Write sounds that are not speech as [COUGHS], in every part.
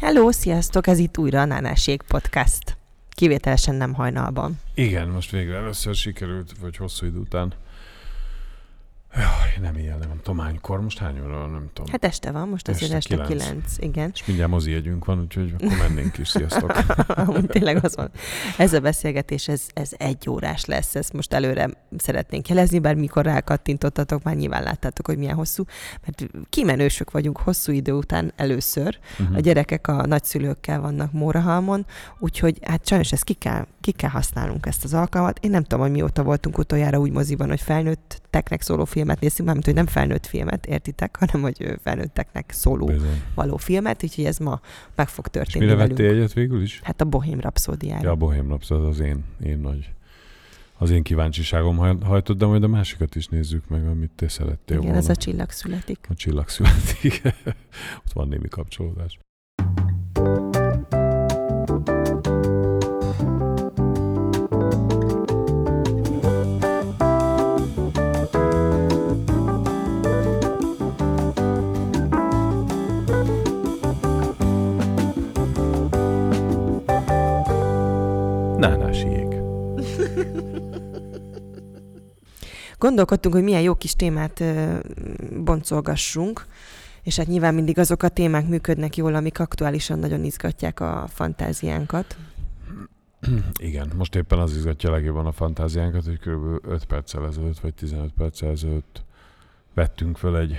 Hello, sziasztok! Ez itt újra a Nánásség Podcast. Kivételesen nem hajnalban. Igen, most végre először sikerült, vagy hosszú idő után Jaj, nem ilyen, nem tománykor. Most hány óra nem tudom. Hát este van, most azért este, este 9. 9. Igen. És mindjárt mozi jegyünk van, úgyhogy akkor mennénk is. Sziasztok. [LAUGHS] Amúgy tényleg az van. Ez a beszélgetés, ez, ez egy órás lesz. Ezt most előre szeretnénk jelezni, bár mikor rákattintottatok, már nyilván láttátok, hogy milyen hosszú. Mert kimenősök vagyunk hosszú idő után először. Uh-huh. A gyerekek a nagyszülőkkel vannak Mórahalmon, úgyhogy hát sajnos ezt ki kell, ki kell használnunk ezt az alkalmat. Én nem tudom, hogy mióta voltunk utoljára úgy moziban, hogy felnőtteknek szóló filmet néztünk, mármint, hogy nem felnőtt filmet, értitek, [LAUGHS] hanem hogy felnőtteknek szóló Bizony. való filmet, úgyhogy ez ma meg fog történni És mire vettél egyet végül is? Hát a Bohém Rapszódiára. Ja, a Bohém Rapszód az én, én nagy az én kíváncsiságom hajtott, de majd a másikat is nézzük meg, amit te szerettél Igen, volna. ez a csillag születik. A csillag születik. [LAUGHS] Ott van némi kapcsolódás. [LAUGHS] Gondolkodtunk, hogy milyen jó kis témát boncolgassunk, és hát nyilván mindig azok a témák működnek jól, amik aktuálisan nagyon izgatják a fantáziánkat. [CLEARS THROAT] Igen, most éppen az izgatja legjobban a fantáziánkat, hogy kb. 5 perccel ezelőtt, vagy 15 perccel ezelőtt vettünk föl egy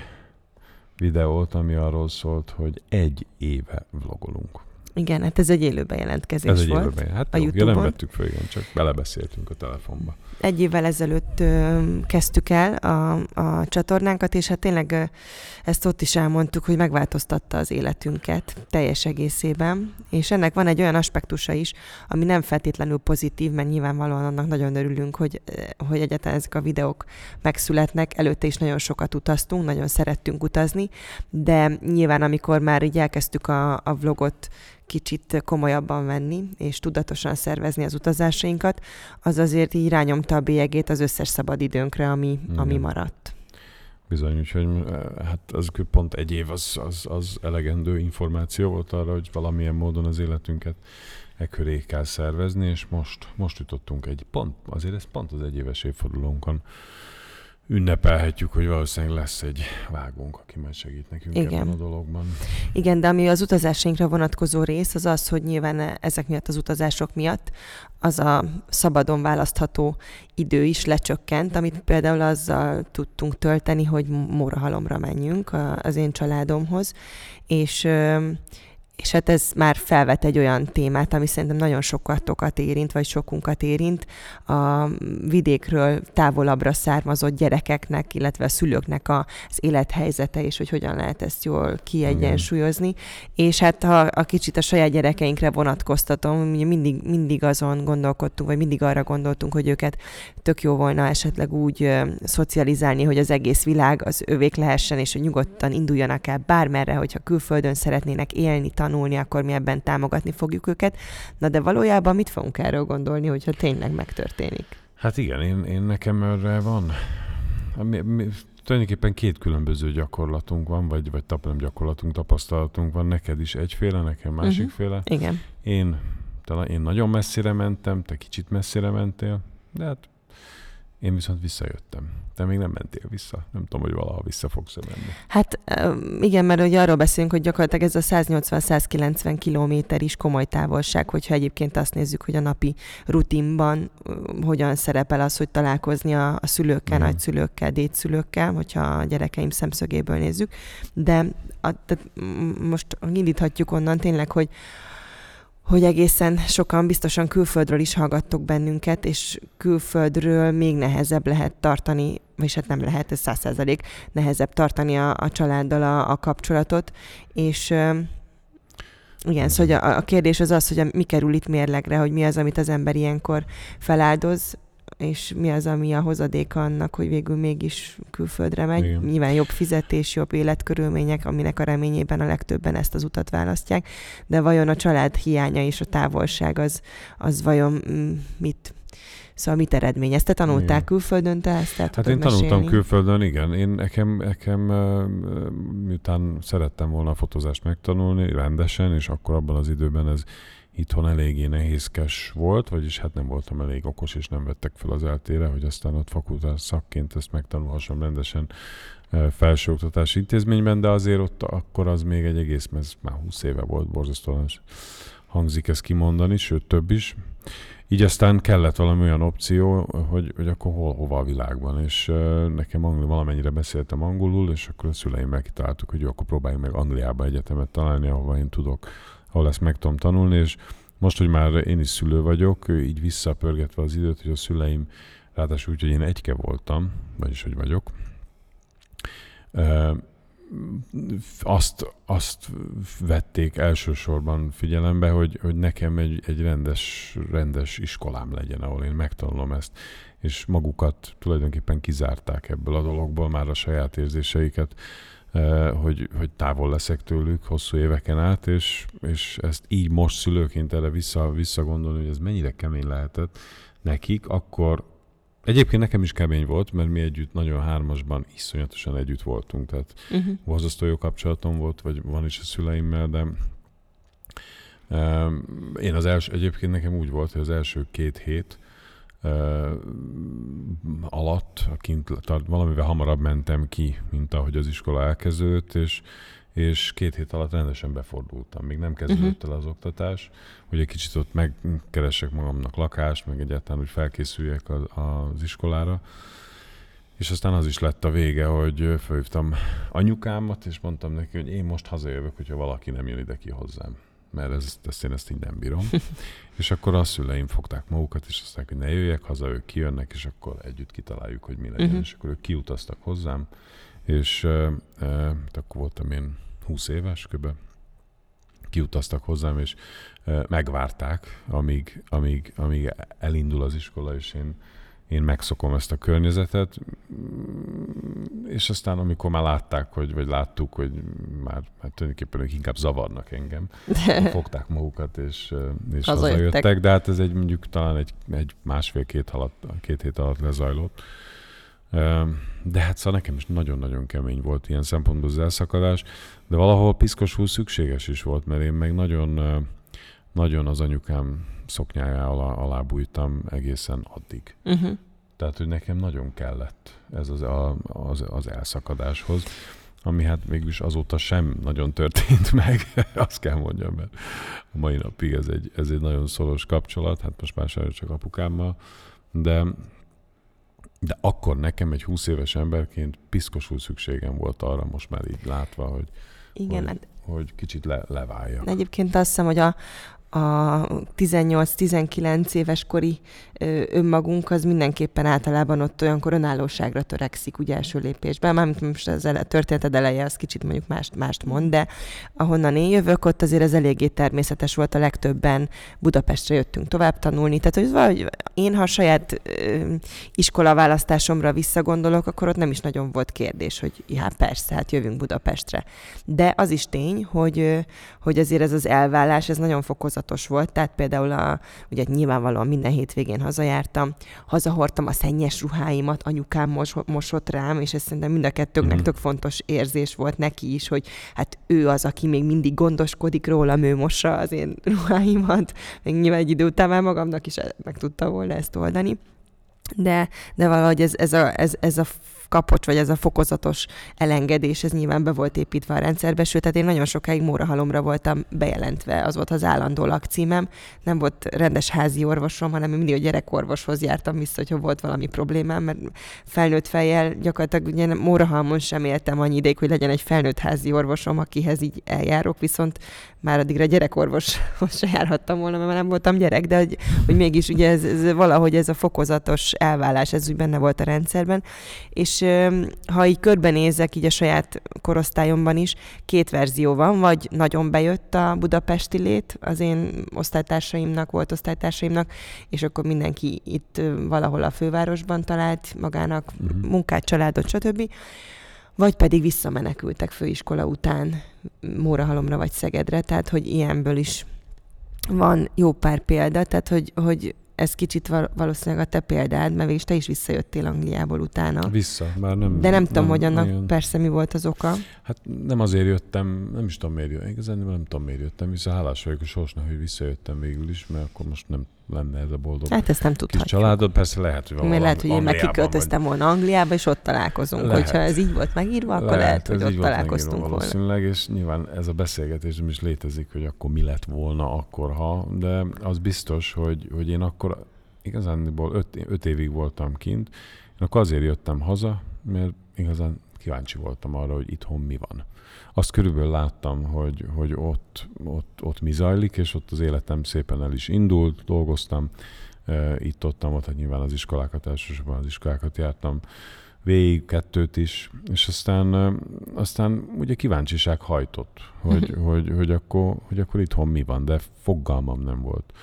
videót, ami arról szólt, hogy egy éve vlogolunk. Igen, hát ez egy élő bejelentkezés ez egy volt. Élő bejelent. Hát a jó, YouTube-on. nem vettük föl, igen, csak belebeszéltünk a telefonba. Egy évvel ezelőtt ö, kezdtük el a, a csatornánkat, és hát tényleg ö, ezt ott is elmondtuk, hogy megváltoztatta az életünket teljes egészében, és ennek van egy olyan aspektusa is, ami nem feltétlenül pozitív, mert nyilvánvalóan annak nagyon örülünk, hogy, hogy egyáltalán ezek a videók megszületnek. Előtte is nagyon sokat utaztunk, nagyon szerettünk utazni, de nyilván amikor már így elkezdtük a, a vlogot kicsit komolyabban venni, és tudatosan szervezni az utazásainkat, az azért így rányomta a bélyegét az összes szabadidőnkre, ami, ami maradt. Bizony, úgyhogy hát az pont egy év az, az, az elegendő információ volt arra, hogy valamilyen módon az életünket e köré kell szervezni, és most, most jutottunk egy pont, azért ez pont az egyéves évfordulónkon ünnepelhetjük, hogy valószínűleg lesz egy vágónk, aki majd segít nekünk Igen. ebben a dologban. Igen, de ami az utazásainkra vonatkozó rész, az az, hogy nyilván ezek miatt az utazások miatt az a szabadon választható idő is lecsökkent, amit például azzal tudtunk tölteni, hogy Mórahalomra menjünk az én családomhoz, és és hát ez már felvet egy olyan témát, ami szerintem nagyon sokatokat érint, vagy sokunkat érint, a vidékről távolabbra származott gyerekeknek, illetve a szülőknek az élethelyzete, és hogy hogyan lehet ezt jól kiegyensúlyozni. Igen. És hát ha a kicsit a saját gyerekeinkre vonatkoztatom, mindig, mindig azon gondolkodtunk, vagy mindig arra gondoltunk, hogy őket tök jó volna esetleg úgy ö, szocializálni, hogy az egész világ az övék lehessen, és hogy nyugodtan induljanak el bármerre, hogyha külföldön szeretnének élni, tanulni, akkor mi ebben támogatni fogjuk őket. Na de valójában mit fogunk erről gondolni, hogyha tényleg megtörténik? Hát igen, én, én nekem erre van. Mi, mi, tulajdonképpen két különböző gyakorlatunk van, vagy, vagy tap, nem gyakorlatunk, tapasztalatunk van. Neked is egyféle, nekem másikféle. Uh-huh. Igen. Én, talán én nagyon messzire mentem, te kicsit messzire mentél, de hát én viszont visszajöttem. Te még nem mentél vissza. Nem tudom, hogy valaha vissza fogsz menni. Hát igen, mert ugye arról beszélünk, hogy gyakorlatilag ez a 180-190 kilométer is komoly távolság, hogyha egyébként azt nézzük, hogy a napi rutinban hogyan szerepel az, hogy találkozni a, a szülőkkel, mm. nagyszülőkkel, dédszülőkkel, hogyha a gyerekeim szemszögéből nézzük. De a, tehát most indíthatjuk onnan tényleg, hogy hogy egészen sokan biztosan külföldről is hallgattok bennünket, és külföldről még nehezebb lehet tartani, és hát nem lehet, ez száz százalék, nehezebb tartani a, a családdal a, a kapcsolatot, és igen, szóval a, a kérdés az az, hogy a, mi kerül itt mérlegre, hogy mi az, amit az ember ilyenkor feláldoz, és mi az, ami a hozadéka annak, hogy végül mégis külföldre megy. Igen. Nyilván jobb fizetés, jobb életkörülmények, aminek a reményében a legtöbben ezt az utat választják, de vajon a család hiánya és a távolság az, az vajon mm, mit Szóval mit eredményez? Te tanultál igen. külföldön, te ezt Hát én mesélni? tanultam külföldön, igen. Én nekem, nekem miután szerettem volna a fotózást megtanulni rendesen, és akkor abban az időben ez itthon eléggé nehézkes volt, vagyis hát nem voltam elég okos, és nem vettek fel az eltére, hogy aztán ott fakultás szakként ezt megtanulhassam rendesen felsőoktatási intézményben, de azért ott akkor az még egy egész, ez már 20 éve volt, borzasztóan hangzik ezt kimondani, sőt több is. Így aztán kellett valami olyan opció, hogy, hogy akkor hol, hova a világban, és uh, nekem angol, valamennyire beszéltem angolul, és akkor a szüleimmel kitaláltuk, hogy jó, akkor próbáljunk meg Angliába egyetemet találni, ahova én tudok, ahol ezt meg tudom tanulni, és most, hogy már én is szülő vagyok, így visszapörgetve az időt, hogy a szüleim, ráadásul úgy, hogy én egyke voltam, vagyis hogy vagyok, azt, azt vették elsősorban figyelembe, hogy, hogy nekem egy, egy rendes, rendes iskolám legyen, ahol én megtanulom ezt, és magukat tulajdonképpen kizárták ebből a dologból, már a saját érzéseiket, hogy, hogy távol leszek tőlük hosszú éveken át, és, és ezt így most szülőként erre vissza, visszagondolni, hogy ez mennyire kemény lehetett nekik, akkor, Egyébként nekem is kemény volt, mert mi együtt nagyon hármasban iszonyatosan együtt voltunk, tehát uh-huh. borzasztó jó kapcsolatom volt, vagy van is a szüleimmel, de um, én az első, egyébként nekem úgy volt, hogy az első két hét alatt, kint, valamivel hamarabb mentem ki, mint ahogy az iskola elkezdődött, és és két hét alatt rendesen befordultam. Még nem kezdődött el az oktatás, hogy egy kicsit ott megkeresek magamnak lakást, meg egyáltalán úgy felkészüljek az, az iskolára. És aztán az is lett a vége, hogy felhívtam anyukámat, és mondtam neki, hogy én most hazajövök, hogyha valaki nem jön ide ki hozzám. Mert ez, ezt én ezt így nem bírom. [LAUGHS] és akkor a szüleim fogták magukat, és azt mondták, hogy ne jöjjek haza, ők kijönnek, és akkor együtt kitaláljuk, hogy mi legyen. Uh-huh. És akkor ők kiutaztak hozzám, és uh, uh, akkor voltam én 20 éves kb. Kiutaztak hozzám, és uh, megvárták, amíg, amíg, amíg elindul az iskola, és én, én megszokom ezt a környezetet, és aztán amikor már látták, hogy, vagy láttuk, hogy már hát tulajdonképpen ők inkább zavarnak engem, [LAUGHS] fogták magukat, és, és hazajöttek, de hát ez egy mondjuk talán egy, egy másfél-két két hét alatt lezajlott. De hát szóval nekem is nagyon-nagyon kemény volt ilyen szempontból az elszakadás, de valahol piszkosul szükséges is volt, mert én meg nagyon, nagyon az anyukám szoknyája alá, alá bújtam egészen addig. Uh-huh. Tehát, hogy nekem nagyon kellett ez az, a, az, az elszakadáshoz, ami hát mégis azóta sem nagyon történt [LAUGHS] meg, azt kell mondjam, mert a mai napig ez egy, ez egy nagyon szoros kapcsolat, hát most már csak apukámmal, de de akkor nekem egy 20 éves emberként piszkosul szükségem volt arra, most már így látva, hogy, Igen, hogy, hát, hogy kicsit le, leváljak. Egyébként azt hiszem, hogy a, a 18-19 éves kori önmagunk az mindenképpen általában ott olyankor önállóságra törekszik, ugye első lépésben. Mármint most az ele, történeted eleje az kicsit mondjuk mást, mást mond, de ahonnan én jövök, ott azért ez eléggé természetes volt, a legtöbben Budapestre jöttünk tovább tanulni. Tehát, hogy valahogy én, ha a saját ö, iskolaválasztásomra visszagondolok, akkor ott nem is nagyon volt kérdés, hogy ja, persze, hát jövünk Budapestre. De az is tény, hogy, hogy azért ez az elvállás, ez nagyon fokozott fokozatos volt, tehát például a, ugye nyilvánvalóan minden hétvégén hazajártam, hazahordtam a szennyes ruháimat, anyukám mos, mosott rám, és ez szerintem mind a kettőknek mm. tök fontos érzés volt neki is, hogy hát ő az, aki még mindig gondoskodik rólam, ő mossa az én [LAUGHS] ruháimat, még nyilván egy idő után már magamnak is meg tudta volna ezt oldani. De, de valahogy ez, ez, a, ez, ez a kapocs, vagy ez a fokozatos elengedés, ez nyilván be volt építve a rendszerbe, sőt, tehát én nagyon sokáig mórahalomra voltam bejelentve, az volt az állandó lakcímem, nem volt rendes házi orvosom, hanem mindig a gyerekorvoshoz jártam vissza, hogyha volt valami problémám, mert felnőtt fejjel gyakorlatilag ugye mórahalmon sem éltem annyi ideig, hogy legyen egy felnőtt házi orvosom, akihez így eljárok, viszont már addigra gyerekorvoshoz se járhattam volna, mert nem voltam gyerek, de hogy, hogy mégis ugye ez, ez, valahogy ez a fokozatos elvállás, ez úgy benne volt a rendszerben, és ha így körbenézek így a saját korosztályomban is, két verzió van, vagy nagyon bejött a budapesti lét, az én osztálytársaimnak, volt osztálytársaimnak, és akkor mindenki itt valahol a fővárosban talált magának uh-huh. munkát, családot, stb. Vagy pedig visszamenekültek főiskola után Mórahalomra vagy Szegedre, tehát hogy ilyenből is van jó pár példa, tehát hogy, hogy ez kicsit val- valószínűleg a te példád, mert végig te is visszajöttél Angliából utána. Vissza, már nem... De nem tudom, nem, hogy annak igen. persze mi volt az oka. Hát nem azért jöttem, nem is tudom miért jöttem, igazán nem tudom miért jöttem, vissza hálás vagyok a sorsnak, hogy visszajöttem végül is, mert akkor most nem lenne ez a boldog Hát ezt nem kis tudhatjuk. családod. Persze lehet, hogy Mert valahol lehet, hogy én meg kiköltöztem volna Angliába, és ott találkozunk. Lehet. Hogyha ez így volt megírva, akkor lehet, hogy ez ott volt találkoztunk megírva volna. Valószínűleg, és nyilván ez a beszélgetés nem is létezik, hogy akkor mi lett volna akkor, ha, de az biztos, hogy, hogy én akkor igazándiból öt, öt évig voltam kint, én akkor azért jöttem haza, mert igazán kíváncsi voltam arra, hogy itthon mi van. Azt körülbelül láttam, hogy, hogy ott, ott, ott mi zajlik, és ott az életem szépen el is indult, dolgoztam, itt ott, ott, hát nyilván az iskolákat, elsősorban az iskolákat jártam, végig kettőt is, és aztán, aztán ugye kíváncsiság hajtott, hogy, hogy, hogy, akkor, hogy akkor itthon mi van, de fogalmam nem volt,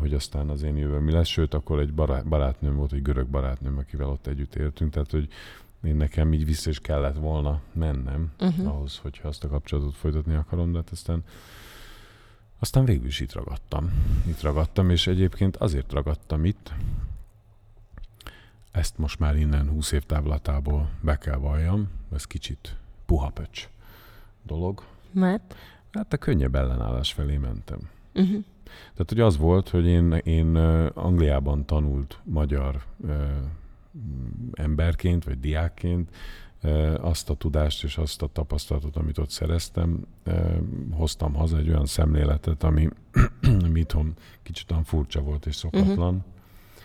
hogy aztán az én jövőm mi lesz, sőt, akkor egy barát, barátnőm volt, egy görög barátnőm, akivel ott együtt éltünk, tehát hogy én nekem így vissza is kellett volna mennem Uh-huh. ahhoz, hogyha azt a kapcsolatot folytatni akarom, de hát aztán aztán végül is itt ragadtam. Itt ragadtam, és egyébként azért ragadtam itt, ezt most már innen 20 év távlatából be kell valljam, ez kicsit puha pöcs dolog. Mert? Hát a könnyebb ellenállás felé mentem. Uh-huh. Tehát, hogy az volt, hogy én, én Angliában tanult magyar emberként, vagy diákként azt a tudást és azt a tapasztalatot, amit ott szereztem, hoztam haza egy olyan szemléletet, ami, [CLEARS THROAT] ami itthon kicsit olyan furcsa volt és szokatlan. Uh-huh.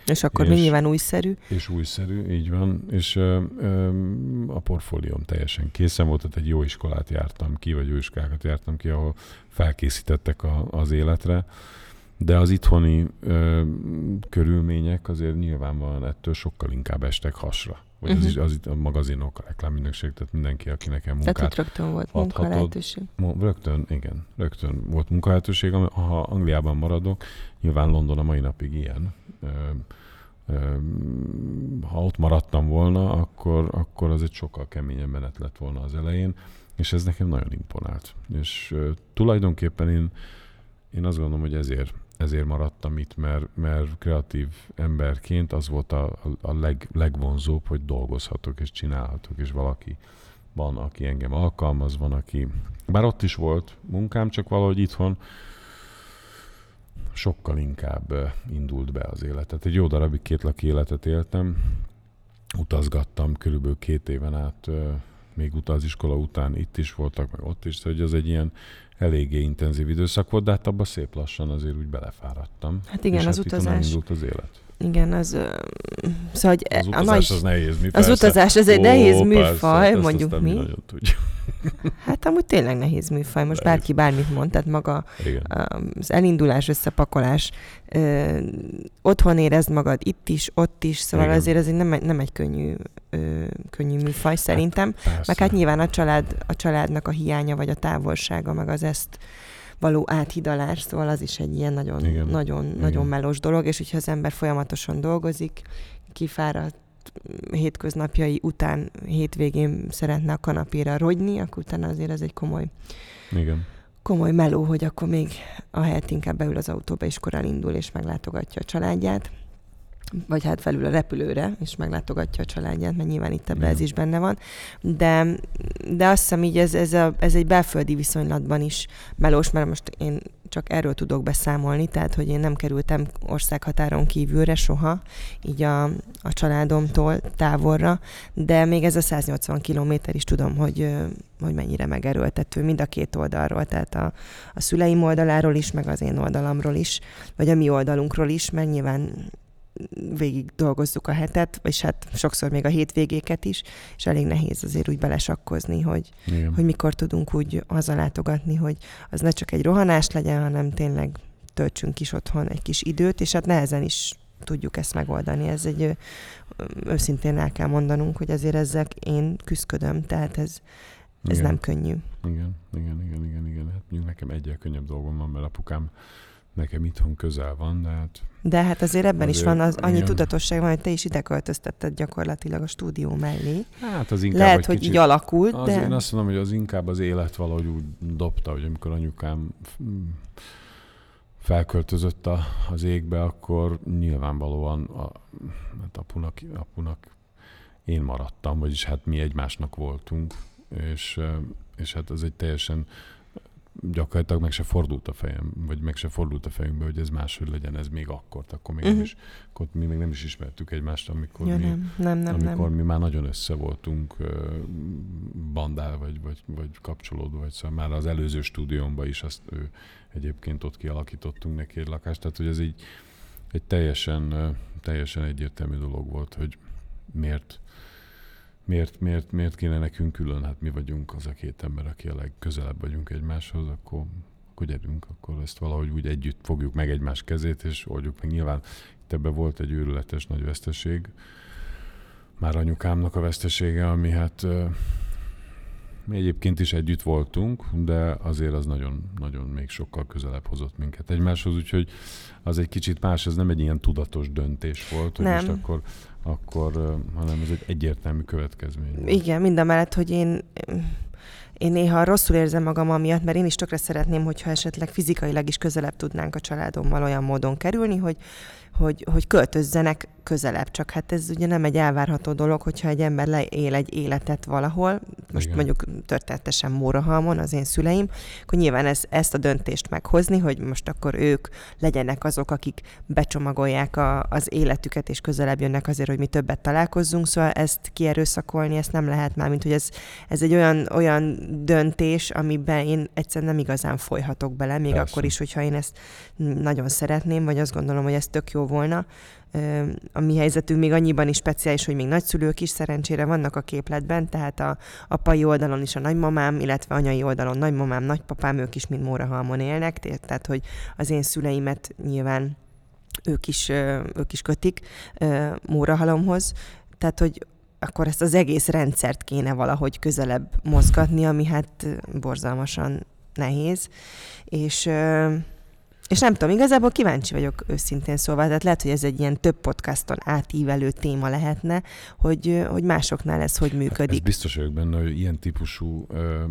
És akkor És- és... nyilván újszerű. És újszerű, így van, és ö, ö, a portfólióm teljesen készen volt, tehát egy jó iskolát jártam ki, vagy jó iskolákat jártam ki, ahol felkészítettek a, az életre, de az itthoni ö, körülmények azért nyilvánvalóan ettől sokkal inkább estek hasra. Vagy uh-huh. az, Mhm. az itt a magazinok, a reklámügynökség, tehát mindenki, aki nekem Tehát munkát ott rögtön volt adhatod. munka lehetőség. Mo- Rögtön, igen, rögtön volt munkalehetőség. Ha Angliában maradok, nyilván London a mai napig ilyen. Ö, ö, ha ott maradtam volna, akkor, akkor az egy sokkal keményebb menet lett volna az elején, és ez nekem nagyon imponált. És ö, tulajdonképpen én, én azt gondolom, hogy ezért, ezért maradtam itt, mert, mert kreatív emberként az volt a, a, leg, legvonzóbb, hogy dolgozhatok és csinálhatok, és valaki van, aki engem alkalmaz, van, aki... Bár ott is volt munkám, csak valahogy itthon sokkal inkább indult be az életet. Egy jó darabig két laki életet éltem, utazgattam körülbelül két éven át, még utaziskola után itt is voltak, meg ott is, szóval hogy az egy ilyen eléggé intenzív időszak volt, de hát abban szép lassan azért úgy belefáradtam. Hát igen, és az hát utazás. elindult az élet. Igen, az... Szóval, hogy Az a utazás nagy... az nehéz mi Az persze. utazás, ez egy nehéz persze, műfaj, ezt mondjuk mi. tudjuk. [LAUGHS] Hát amúgy tényleg nehéz műfaj. Most Nehéz. bárki bármit mond, tehát maga Igen. az elindulás, összepakolás, ö, otthon érezd magad itt is, ott is, szóval Igen. azért ez egy nem, egy- nem egy könnyű, ö, könnyű műfaj szerintem. Persze. Meg hát nyilván a, család, a családnak a hiánya, vagy a távolsága, meg az ezt való áthidalás, szóval az is egy ilyen nagyon, Igen. nagyon, Igen. nagyon melós dolog, és hogyha az ember folyamatosan dolgozik, kifáradt hétköznapjai után hétvégén szeretne a kanapéra rogyni, akkor utána azért ez egy komoly, Igen. komoly meló, hogy akkor még ahelyett inkább beül az autóba, és korán indul, és meglátogatja a családját. Vagy hát felül a repülőre, és meglátogatja a családját, mert nyilván itt ebben Igen. ez is benne van. De, de azt hiszem így ez, ez, a, ez egy belföldi viszonylatban is melós, mert most én csak erről tudok beszámolni, tehát hogy én nem kerültem országhatáron kívülre soha, így a, a családomtól távolra, de még ez a 180 kilométer is tudom, hogy, hogy mennyire megerőltető mind a két oldalról, tehát a, a szüleim oldaláról is, meg az én oldalamról is, vagy a mi oldalunkról is, mert nyilván végig dolgozzuk a hetet, és hát sokszor még a hétvégéket is, és elég nehéz azért úgy belesakkozni, hogy, Igen. hogy mikor tudunk úgy hazalátogatni, hogy az ne csak egy rohanás legyen, hanem tényleg töltsünk is otthon egy kis időt, és hát nehezen is tudjuk ezt megoldani. Ez egy őszintén el kell mondanunk, hogy azért ezzel én küzdködöm, tehát ez, ez Igen. nem könnyű. Igen, igen, igen, igen, igen. Hát nekem egyel könnyebb dolgom van, mert apukám nekem itthon közel van, de hát De hát azért ebben is Azért, van az, annyi igen. tudatosság van, hogy te is ide költöztetted gyakorlatilag a stúdió mellé. Hát az inkább Lehet, hogy kicsit, így alakult, az, de... Én azt mondom, hogy az inkább az élet valahogy úgy dobta, hogy amikor anyukám mm, felköltözött a, az égbe, akkor nyilvánvalóan a, hát apunak, apunak én maradtam, vagyis hát mi egymásnak voltunk, és, és hát ez egy teljesen gyakorlatilag meg se fordult a fejem, vagy meg se fordult a fejünkbe, hogy ez máshogy legyen, ez még akkor, akkor még uh-huh. nem is, akkor mi még nem is ismertük egymást, amikor, ja, mi, nem, nem, nem, amikor nem. mi már nagyon össze voltunk bandál, vagy, vagy, vagy kapcsolódva, vagy szóval már az előző stúdiómban is azt ő, egyébként ott kialakítottunk neki egy lakást, tehát hogy ez így egy teljesen, teljesen egyértelmű dolog volt, hogy miért, miért, miért, miért kéne nekünk külön, hát mi vagyunk az a két ember, aki a legközelebb vagyunk egymáshoz, akkor, akkor gyerünk, akkor ezt valahogy úgy együtt fogjuk meg egymás kezét, és oldjuk meg. Nyilván itt ebben volt egy őrületes nagy veszteség, már anyukámnak a vesztesége, ami hát mi egyébként is együtt voltunk, de azért az nagyon, nagyon még sokkal közelebb hozott minket egymáshoz, úgyhogy az egy kicsit más, ez nem egy ilyen tudatos döntés volt, hogy nem. most akkor, akkor, hanem ez egy egyértelmű következmény. Volt. Igen, mind a mellett, hogy én én néha rosszul érzem magam amiatt, mert én is tökre szeretném, hogyha esetleg fizikailag is közelebb tudnánk a családommal olyan módon kerülni, hogy, hogy, hogy költözzenek közelebb. Csak hát ez ugye nem egy elvárható dolog, hogyha egy ember leél egy életet valahol, most Igen. mondjuk történetesen Mórahalmon, az én szüleim, akkor nyilván ez, ezt a döntést meghozni, hogy most akkor ők legyenek azok, akik becsomagolják a, az életüket, és közelebb jönnek azért, hogy mi többet találkozzunk, szóval ezt kierőszakolni, ezt nem lehet már, mint hogy ez, ez egy olyan, olyan döntés, amiben én egyszerűen nem igazán folyhatok bele, még Persze. akkor is, hogyha én ezt nagyon szeretném, vagy azt gondolom, hogy ez tök jó volna, a mi helyzetünk még annyiban is speciális, hogy még nagyszülők is szerencsére vannak a képletben, tehát a apai oldalon is a nagymamám, illetve anyai oldalon nagymamám, nagypapám, ők is mind Mórahalmon élnek, tehát hogy az én szüleimet nyilván ők is, ők is kötik Mórahalomhoz, tehát hogy akkor ezt az egész rendszert kéne valahogy közelebb mozgatni, ami hát borzalmasan nehéz, és és nem tudom, igazából kíváncsi vagyok őszintén szólva, tehát lehet, hogy ez egy ilyen több podcaston átívelő téma lehetne, hogy, hogy másoknál ez hogy működik. Ez biztos vagyok benne, hogy ilyen típusú ö,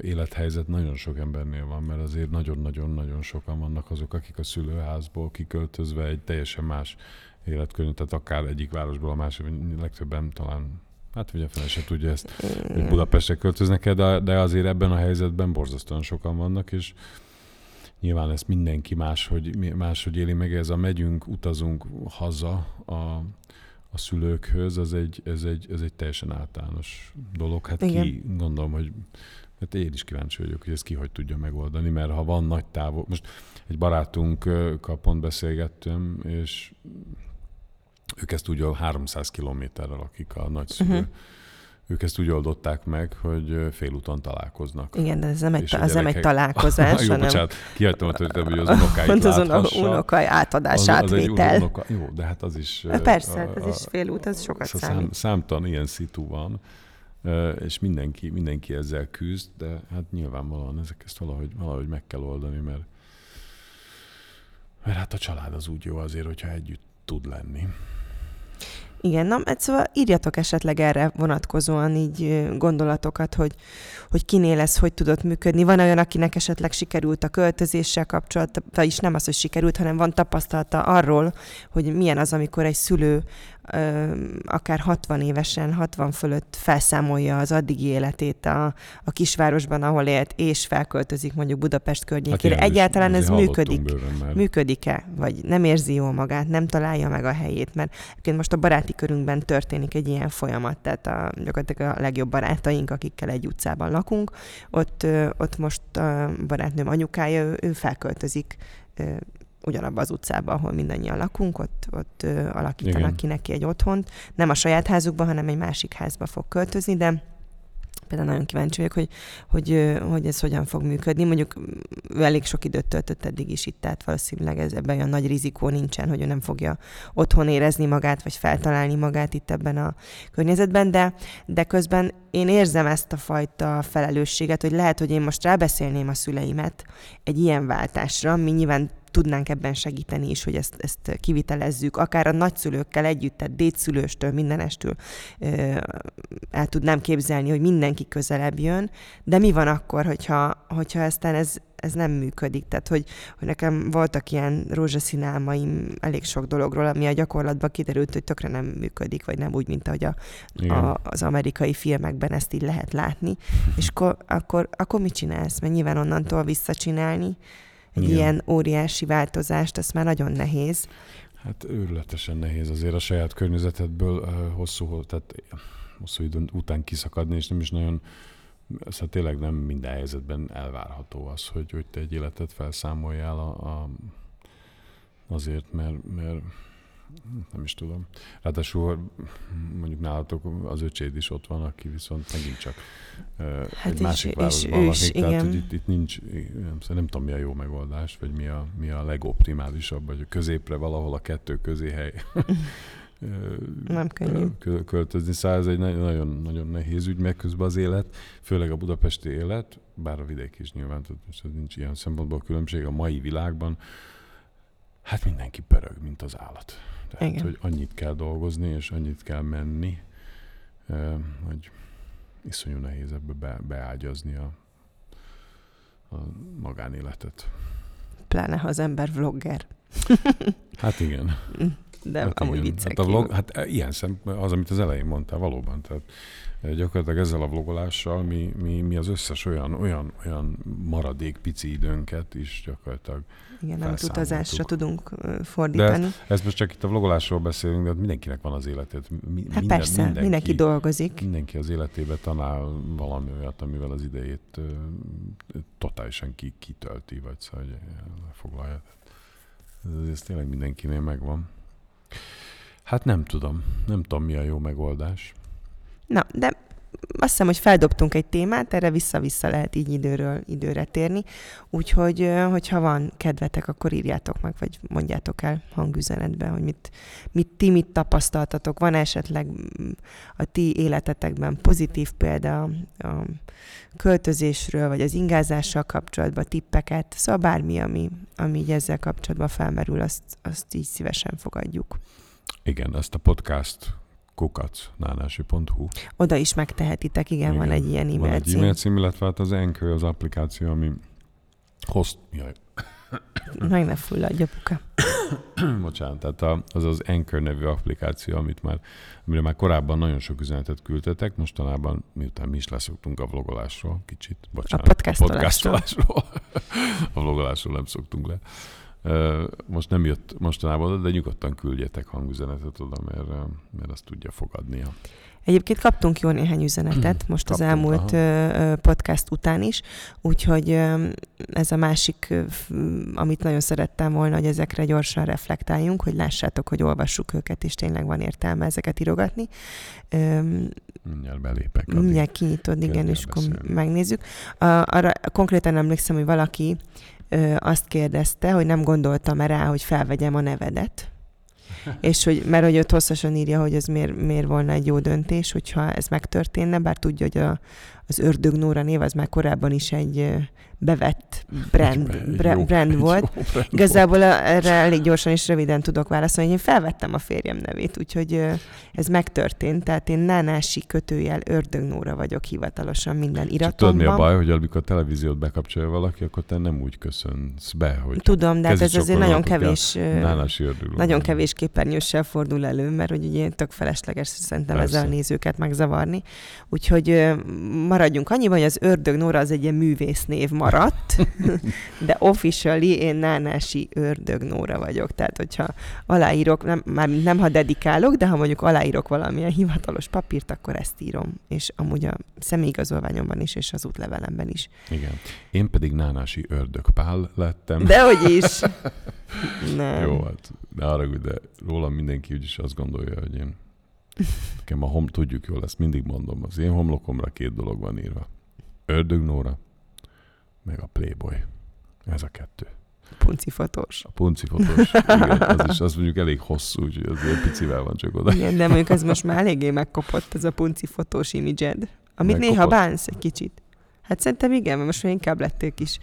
élethelyzet nagyon sok embernél van, mert azért nagyon-nagyon-nagyon sokan vannak azok, akik a szülőházból kiköltözve egy teljesen más életkörnyet, tehát akár egyik városból a másik, legtöbben talán Hát ugye fele se tudja ezt, hogy Budapestre költöznek de, de azért ebben a helyzetben borzasztóan sokan vannak, és nyilván ezt mindenki máshogy, máshogy éli meg, ez a megyünk, utazunk haza a, a szülőkhöz, az egy, ez, egy, ez egy teljesen általános dolog. Hát Igen. ki, gondolom, hogy hát én is kíváncsi vagyok, hogy ezt ki hogy tudja megoldani, mert ha van nagy távol, most egy barátunkkal pont beszélgettem, és ők ezt ugye 300 kilométerrel lakik a nagyszülő, uh-huh ők ezt úgy oldották meg, hogy félúton találkoznak. Igen, de ez nem egy, az nem egy találkozás, [LAUGHS] jó, hanem... bocsánat, kihagytam a történetet, hogy az [LAUGHS] unokáit Pont az unokai átadás, az, átvétel. Az unoka, jó, de hát az is... Persze, a, a, ez is félút, ez sokat szóval számít. Szám, számtalan ilyen szitu van, és mindenki, mindenki ezzel küzd, de hát nyilvánvalóan ezek ezt valahogy, valahogy meg kell oldani, mert, mert hát a család az úgy jó azért, hogyha együtt tud lenni. Igen, na, hát szóval írjatok esetleg erre vonatkozóan így gondolatokat, hogy, hogy kinél ez hogy tudott működni. Van olyan, akinek esetleg sikerült a költözéssel kapcsolatban, vagyis nem az, hogy sikerült, hanem van tapasztalata arról, hogy milyen az, amikor egy szülő akár 60 évesen, 60 fölött felszámolja az addigi életét a, a kisvárosban, ahol élt, és felköltözik mondjuk Budapest környékére. Hát Egyáltalán ez működik? Működik-e? Vagy nem érzi jól magát, nem találja meg a helyét? Mert egyébként most a baráti körünkben történik egy ilyen folyamat, tehát a, gyakorlatilag a legjobb barátaink, akikkel egy utcában lakunk, ott, ott most a barátnőm anyukája, ő, ő felköltözik ugyanabban az utcában, ahol mindannyian lakunk, ott, ott ö, alakítanak Igen. ki neki egy otthont. Nem a saját házukban, hanem egy másik házba fog költözni, de például nagyon kíváncsi vagyok, hogy, hogy, hogy ez hogyan fog működni. Mondjuk ő elég sok időt töltött eddig is itt, tehát valószínűleg ez, ebben olyan nagy rizikó nincsen, hogy ő nem fogja otthon érezni magát, vagy feltalálni magát itt ebben a környezetben, de, de közben én érzem ezt a fajta felelősséget, hogy lehet, hogy én most rábeszélném a szüleimet egy ilyen váltásra, mi nyilván tudnánk ebben segíteni is, hogy ezt, ezt kivitelezzük, akár a nagyszülőkkel együtt, tehát dédszülőstől, mindenestől el tudnám képzelni, hogy mindenki közelebb jön, de mi van akkor, hogyha, hogyha aztán ez ez nem működik. Tehát, hogy, hogy nekem voltak ilyen rózsaszín álmaim elég sok dologról, ami a gyakorlatban kiderült, hogy tökre nem működik, vagy nem úgy, mint ahogy a, a, az amerikai filmekben ezt így lehet látni. És akkor, akkor, akkor mit csinálsz? Mert nyilván onnantól visszacsinálni egy Igen. ilyen óriási változást, az már nagyon nehéz. Hát őrületesen nehéz azért a saját környezetedből uh, hosszú, tehát hosszú idő után kiszakadni, és nem is nagyon, szóval tényleg nem minden helyzetben elvárható az, hogy, hogy te egy életet felszámoljál a, a, azért, mert, mert nem is tudom. Ráadásul mondjuk nálatok az öcséd is ott van, aki viszont megint csak hát egy és, másik városban lakik, is, tehát hogy itt, itt nincs, nem, nem tudom mi a jó megoldás, vagy mi a, mi a legoptimálisabb, vagy a középre valahol a kettő közé hely. [LAUGHS] nem könnyű. Költözni száz szóval egy nagyon, nagyon nehéz ügy, meg közben az élet, főleg a budapesti élet, bár a vidék is nyilván, tehát nincs ilyen szempontból különbség a mai világban, hát mindenki pörög, mint az állat. Tehát, Igen. hogy annyit kell dolgozni, és annyit kell menni, hogy iszonyú nehéz ebbe be, beágyazni a, a magánéletet. Pláne, ha az ember vlogger. hát igen. De hát amúgy igen. hát a vlog, hát e, ilyen szem, az, amit az elején mondtál, valóban. Tehát gyakorlatilag ezzel a vlogolással mi, mi, mi az összes olyan, olyan, olyan maradék pici időnket is gyakorlatilag igen, amit utazásra tudunk fordítani. De ez, most csak itt a vlogolásról beszélünk, de minden, van az életét. Mi, hát minden, persze, mindenki, mindenki dolgozik. Mindenki az életébe tanál valami olyat, amivel az idejét totálisan ki, kitölti, vagy szóval, hogy foglalja. Ez, ez tényleg mindenkinél megvan. Hát nem tudom. Nem tudom, mi a jó megoldás. Na, de azt hiszem, hogy feldobtunk egy témát, erre vissza-vissza lehet így időről időre térni, úgyhogy, hogyha van kedvetek, akkor írjátok meg, vagy mondjátok el hangüzenetben, hogy mit, mit ti mit tapasztaltatok, van esetleg mm, a ti életetekben pozitív példa a költözésről, vagy az ingázással kapcsolatban tippeket, szóval bármi, ami, ami így ezzel kapcsolatban felmerül, azt, azt így szívesen fogadjuk. Igen, ezt a podcast kukacnánási.hu. Oda is megtehetitek, igen, igen, van egy ilyen e-mail van egy e-mail cím, illetve hát az Anchor az applikáció, ami host... Jaj. [COUGHS] Meg ne fulladj, apuka. [COUGHS] Bocsánat, tehát az az Anchor nevű applikáció, amit már, amire már korábban nagyon sok üzenetet küldtetek, mostanában, miután mi is leszoktunk a vlogolásról, kicsit, bocsánat, a podcastolásról. A, podcastolásról. [LAUGHS] a vlogolásról nem szoktunk le. Most nem jött mostanában de nyugodtan küldjetek hangüzenetet oda, mert, mert azt tudja fogadnia. Egyébként kaptunk jó néhány üzenetet [CLEARS THROAT] most Kaptunk, az elmúlt aha. podcast után is, úgyhogy ez a másik, amit nagyon szerettem volna, hogy ezekre gyorsan reflektáljunk, hogy lássátok, hogy olvassuk őket, és tényleg van értelme ezeket írogatni. Mindjárt belépek. Mindjárt kinyitod, igen, és akkor megnézzük. Arra konkrétan emlékszem, hogy valaki azt kérdezte, hogy nem gondoltam-e rá, hogy felvegyem a nevedet. [LAUGHS] és hogy, mert hogy ott hosszasan írja, hogy ez miért, miért volna egy jó döntés, hogyha ez megtörténne, bár tudja, hogy a, az Ördög Nóra név az már korábban is egy bevett brand, egy brand, jó, brand volt. Brand Igazából volt. erre elég gyorsan és röviden tudok válaszolni. Én felvettem a férjem nevét, úgyhogy ez megtörtént. Tehát én Nánási kötőjel Ördög Nóra vagyok hivatalosan minden iratomban. tudod, mi a baj, hogy amikor a televíziót bekapcsolja valaki, akkor te nem úgy köszönsz be, hogy Tudom, de hát ez azért nagyon kevés, Nánási nagyon kevés képernyőssel fordul elő, mert hogy ugye tök felesleges szerintem Persze. ezzel a nézőket megzavarni. Úgyhogy maradjunk annyiban, hogy az Ördög Nóra az egy ilyen művésznév maradt, de officially én Nánási Ördög Nóra vagyok. Tehát, hogyha aláírok, nem, már nem ha dedikálok, de ha mondjuk aláírok valamilyen hivatalos papírt, akkor ezt írom. És amúgy a személyigazolványomban is, és az útlevelemben is. Igen. Én pedig Nánási Ördög Pál lettem. Dehogy is! [LAUGHS] nem. Jó, hát ne haragudj, de rólam mindenki úgyis azt gondolja, hogy én Nekem a hom, tudjuk jól, ezt mindig mondom, az én homlokomra két dolog van írva. Ördög Nóra, meg a Playboy. Ez a kettő. Puncifotós. A puncifotós, igen, az is, az mondjuk elég hosszú, úgyhogy az egy picivel van csak oda. Igen, de mondjuk ez most már eléggé megkopott, ez a puncifotós imidzsed. Amit megkopott. néha bánsz egy kicsit. Hát szerintem igen, mert most már inkább lettél kis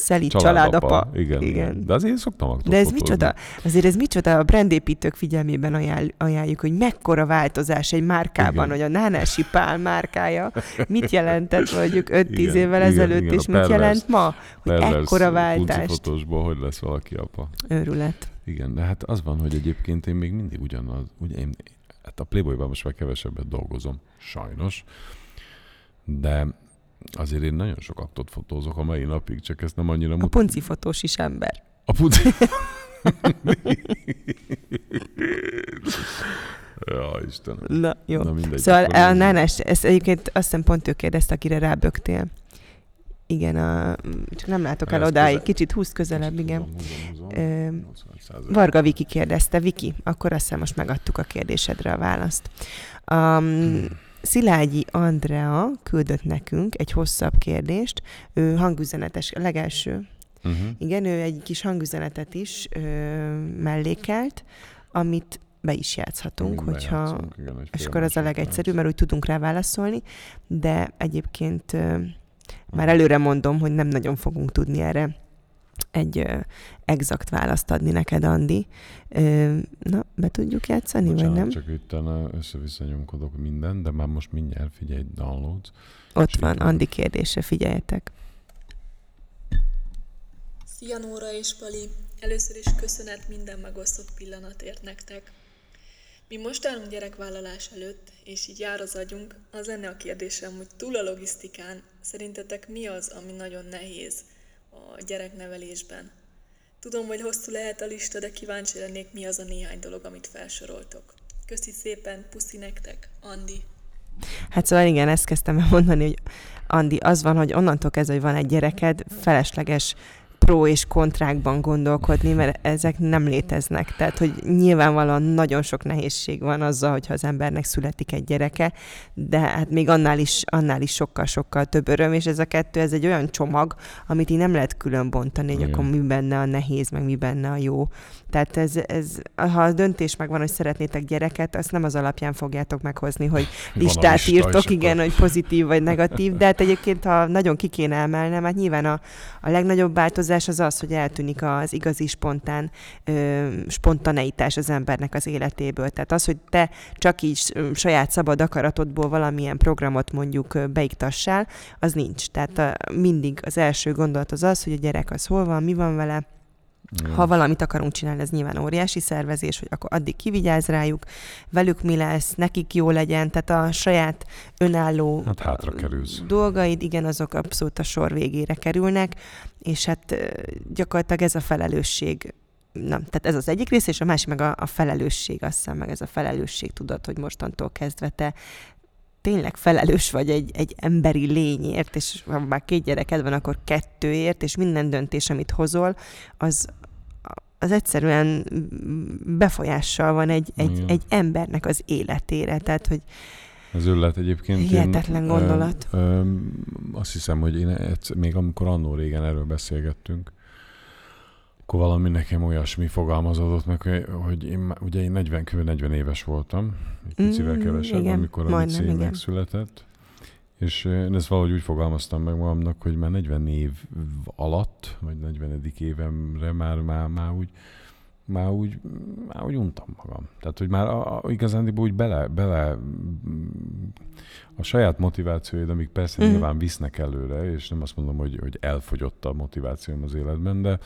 Szelit családapa. családapa. Igen, igen. De azért szoktam De ez micsoda? Azért ez micsoda? A brandépítők figyelmében ajánl, ajánljuk, hogy mekkora változás egy márkában, igen. hogy a Nánási Pál márkája mit jelentett mondjuk 5-10 évvel ezelőtt, igen, és mit jelent ma? Hogy ekkora váltás. hogy lesz valaki apa. Őrület. Igen, de hát az van, hogy egyébként én még mindig ugyanaz, ugye én, hát a Playboyban most már kevesebbet dolgozom, sajnos, de azért én nagyon sok aktot fotózok a mai napig, csak ezt nem annyira... A punci fotós is ember. A punci... [LAUGHS] ja, Istenem. Na, jó. Na, mindegy, szóval a Nánás, ezt egyébként azt hiszem pont ő kérdezte, akire rábögtél. Igen, a, csak nem látok el odáig. Közel. Kicsit húz közelebb, Kicsit igen. Húzom, húzom, húzom. Varga Viki kérdezte. Viki, akkor azt hiszem most megadtuk a kérdésedre a választ. Um, hmm. Szilágyi Andrea küldött nekünk egy hosszabb kérdést. Ő hangüzenetes, a legelső. Uh-huh. Igen, ő egy kis hangüzenetet is ö, mellékelt, amit be is játszhatunk, Mind hogyha... Igen, és akkor az a legegyszerűbb, mert úgy tudunk rá válaszolni, de egyébként ö, már előre mondom, hogy nem nagyon fogunk tudni erre egy ö, exakt választ adni neked, Andi. Ö, na, be tudjuk játszani, Bocsánat, vagy nem? csak itt össze-vissza nyomkodok minden, de már most mindjárt figyelj, downloads. Ott van, Andi kérdése, figyeljetek. Szia Nóra és Pali! Először is köszönet minden megosztott pillanatért nektek. Mi most állunk gyerekvállalás előtt, és így jár az agyunk, az lenne a kérdésem, hogy túl a logisztikán, szerintetek mi az, ami nagyon nehéz a gyereknevelésben? Tudom, hogy hosszú lehet a lista, de kíváncsi lennék, mi az a néhány dolog, amit felsoroltok. Köszi szépen, puszi nektek, Andi. Hát szóval igen, ezt kezdtem mondani, hogy Andi, az van, hogy onnantól kezdve, hogy van egy gyereked, felesleges pro és kontrákban gondolkodni, mert ezek nem léteznek. Tehát, hogy nyilvánvalóan nagyon sok nehézség van azzal, hogyha az embernek születik egy gyereke, de hát még annál is, annál is sokkal-sokkal több öröm, és ez a kettő, ez egy olyan csomag, amit így nem lehet külön bontani, hogy akkor mi benne a nehéz, meg mi benne a jó. Tehát ez, ez, ha a döntés megvan, hogy szeretnétek gyereket, azt nem az alapján fogjátok meghozni, hogy listát lista, írtok, igen, hogy pozitív vagy negatív, de hát egyébként, ha nagyon ki kéne emelnem, hát nyilván a, a legnagyobb változás az az, hogy eltűnik az igazi spontán ö, spontaneitás az embernek az életéből. Tehát az, hogy te csak így saját szabad akaratodból valamilyen programot mondjuk beiktassál, az nincs. Tehát a, mindig az első gondolat az az, hogy a gyerek az hol van, mi van vele, igen. Ha valamit akarunk csinálni, ez nyilván óriási szervezés, hogy akkor addig kivigyáz rájuk, velük mi lesz, nekik jó legyen, tehát a saját önálló hát hátra kerülsz. dolgaid, igen, azok abszolút a sor végére kerülnek, és hát gyakorlatilag ez a felelősség nem, tehát ez az egyik rész, és a másik meg a, a felelősség, azt hiszem, meg ez a felelősség tudat, hogy mostantól kezdve te tényleg felelős vagy egy, egy emberi lényért, és ha már két gyereked van, akkor kettőért, és minden döntés, amit hozol, az, az egyszerűen befolyással van egy, egy, egy embernek az életére. Tehát, hogy az ötlet egyébként. Hihetetlen én, gondolat. Ö, ö, azt hiszem, hogy én még amikor annó régen erről beszélgettünk, akkor valami nekem olyasmi fogalmazódott meg, hogy én, ugye én 40, kb. 40 éves voltam, egy picivel mm, kevesebb, igen, amikor a Mici megszületett. És én ezt valahogy úgy fogalmaztam meg magamnak, hogy már 40 év alatt, vagy 40. évemre már, már, már úgy már úgy, már úgy untam magam. Tehát, hogy már a, a, igazán úgy bele, bele a saját motivációid, amik persze mm. nyilván visznek előre, és nem azt mondom, hogy, hogy elfogyott a motivációm az életben, de,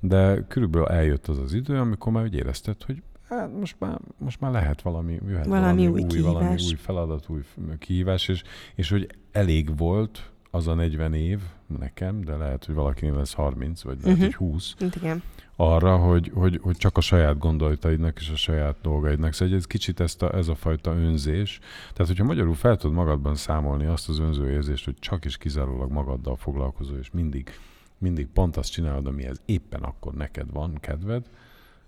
de körülbelül eljött az az idő, amikor már úgy érezted, hogy hát most már, most már lehet valami, jöhet valami, valami új, új valami új feladat, új kihívás, és, és hogy elég volt az a 40 év nekem, de lehet, hogy valakinél lesz 30, vagy lehet, uh-huh. hogy 20, Igen. arra, hogy, hogy, hogy csak a saját gondolataidnak és a saját dolgaidnak. Szóval ez kicsit ezt a, ez a fajta önzés. Tehát, hogyha magyarul fel tudod magadban számolni azt az önzőérzést, hogy csak és kizárólag magaddal foglalkozol, és mindig mindig pont azt csinálod, amihez éppen akkor neked van kedved,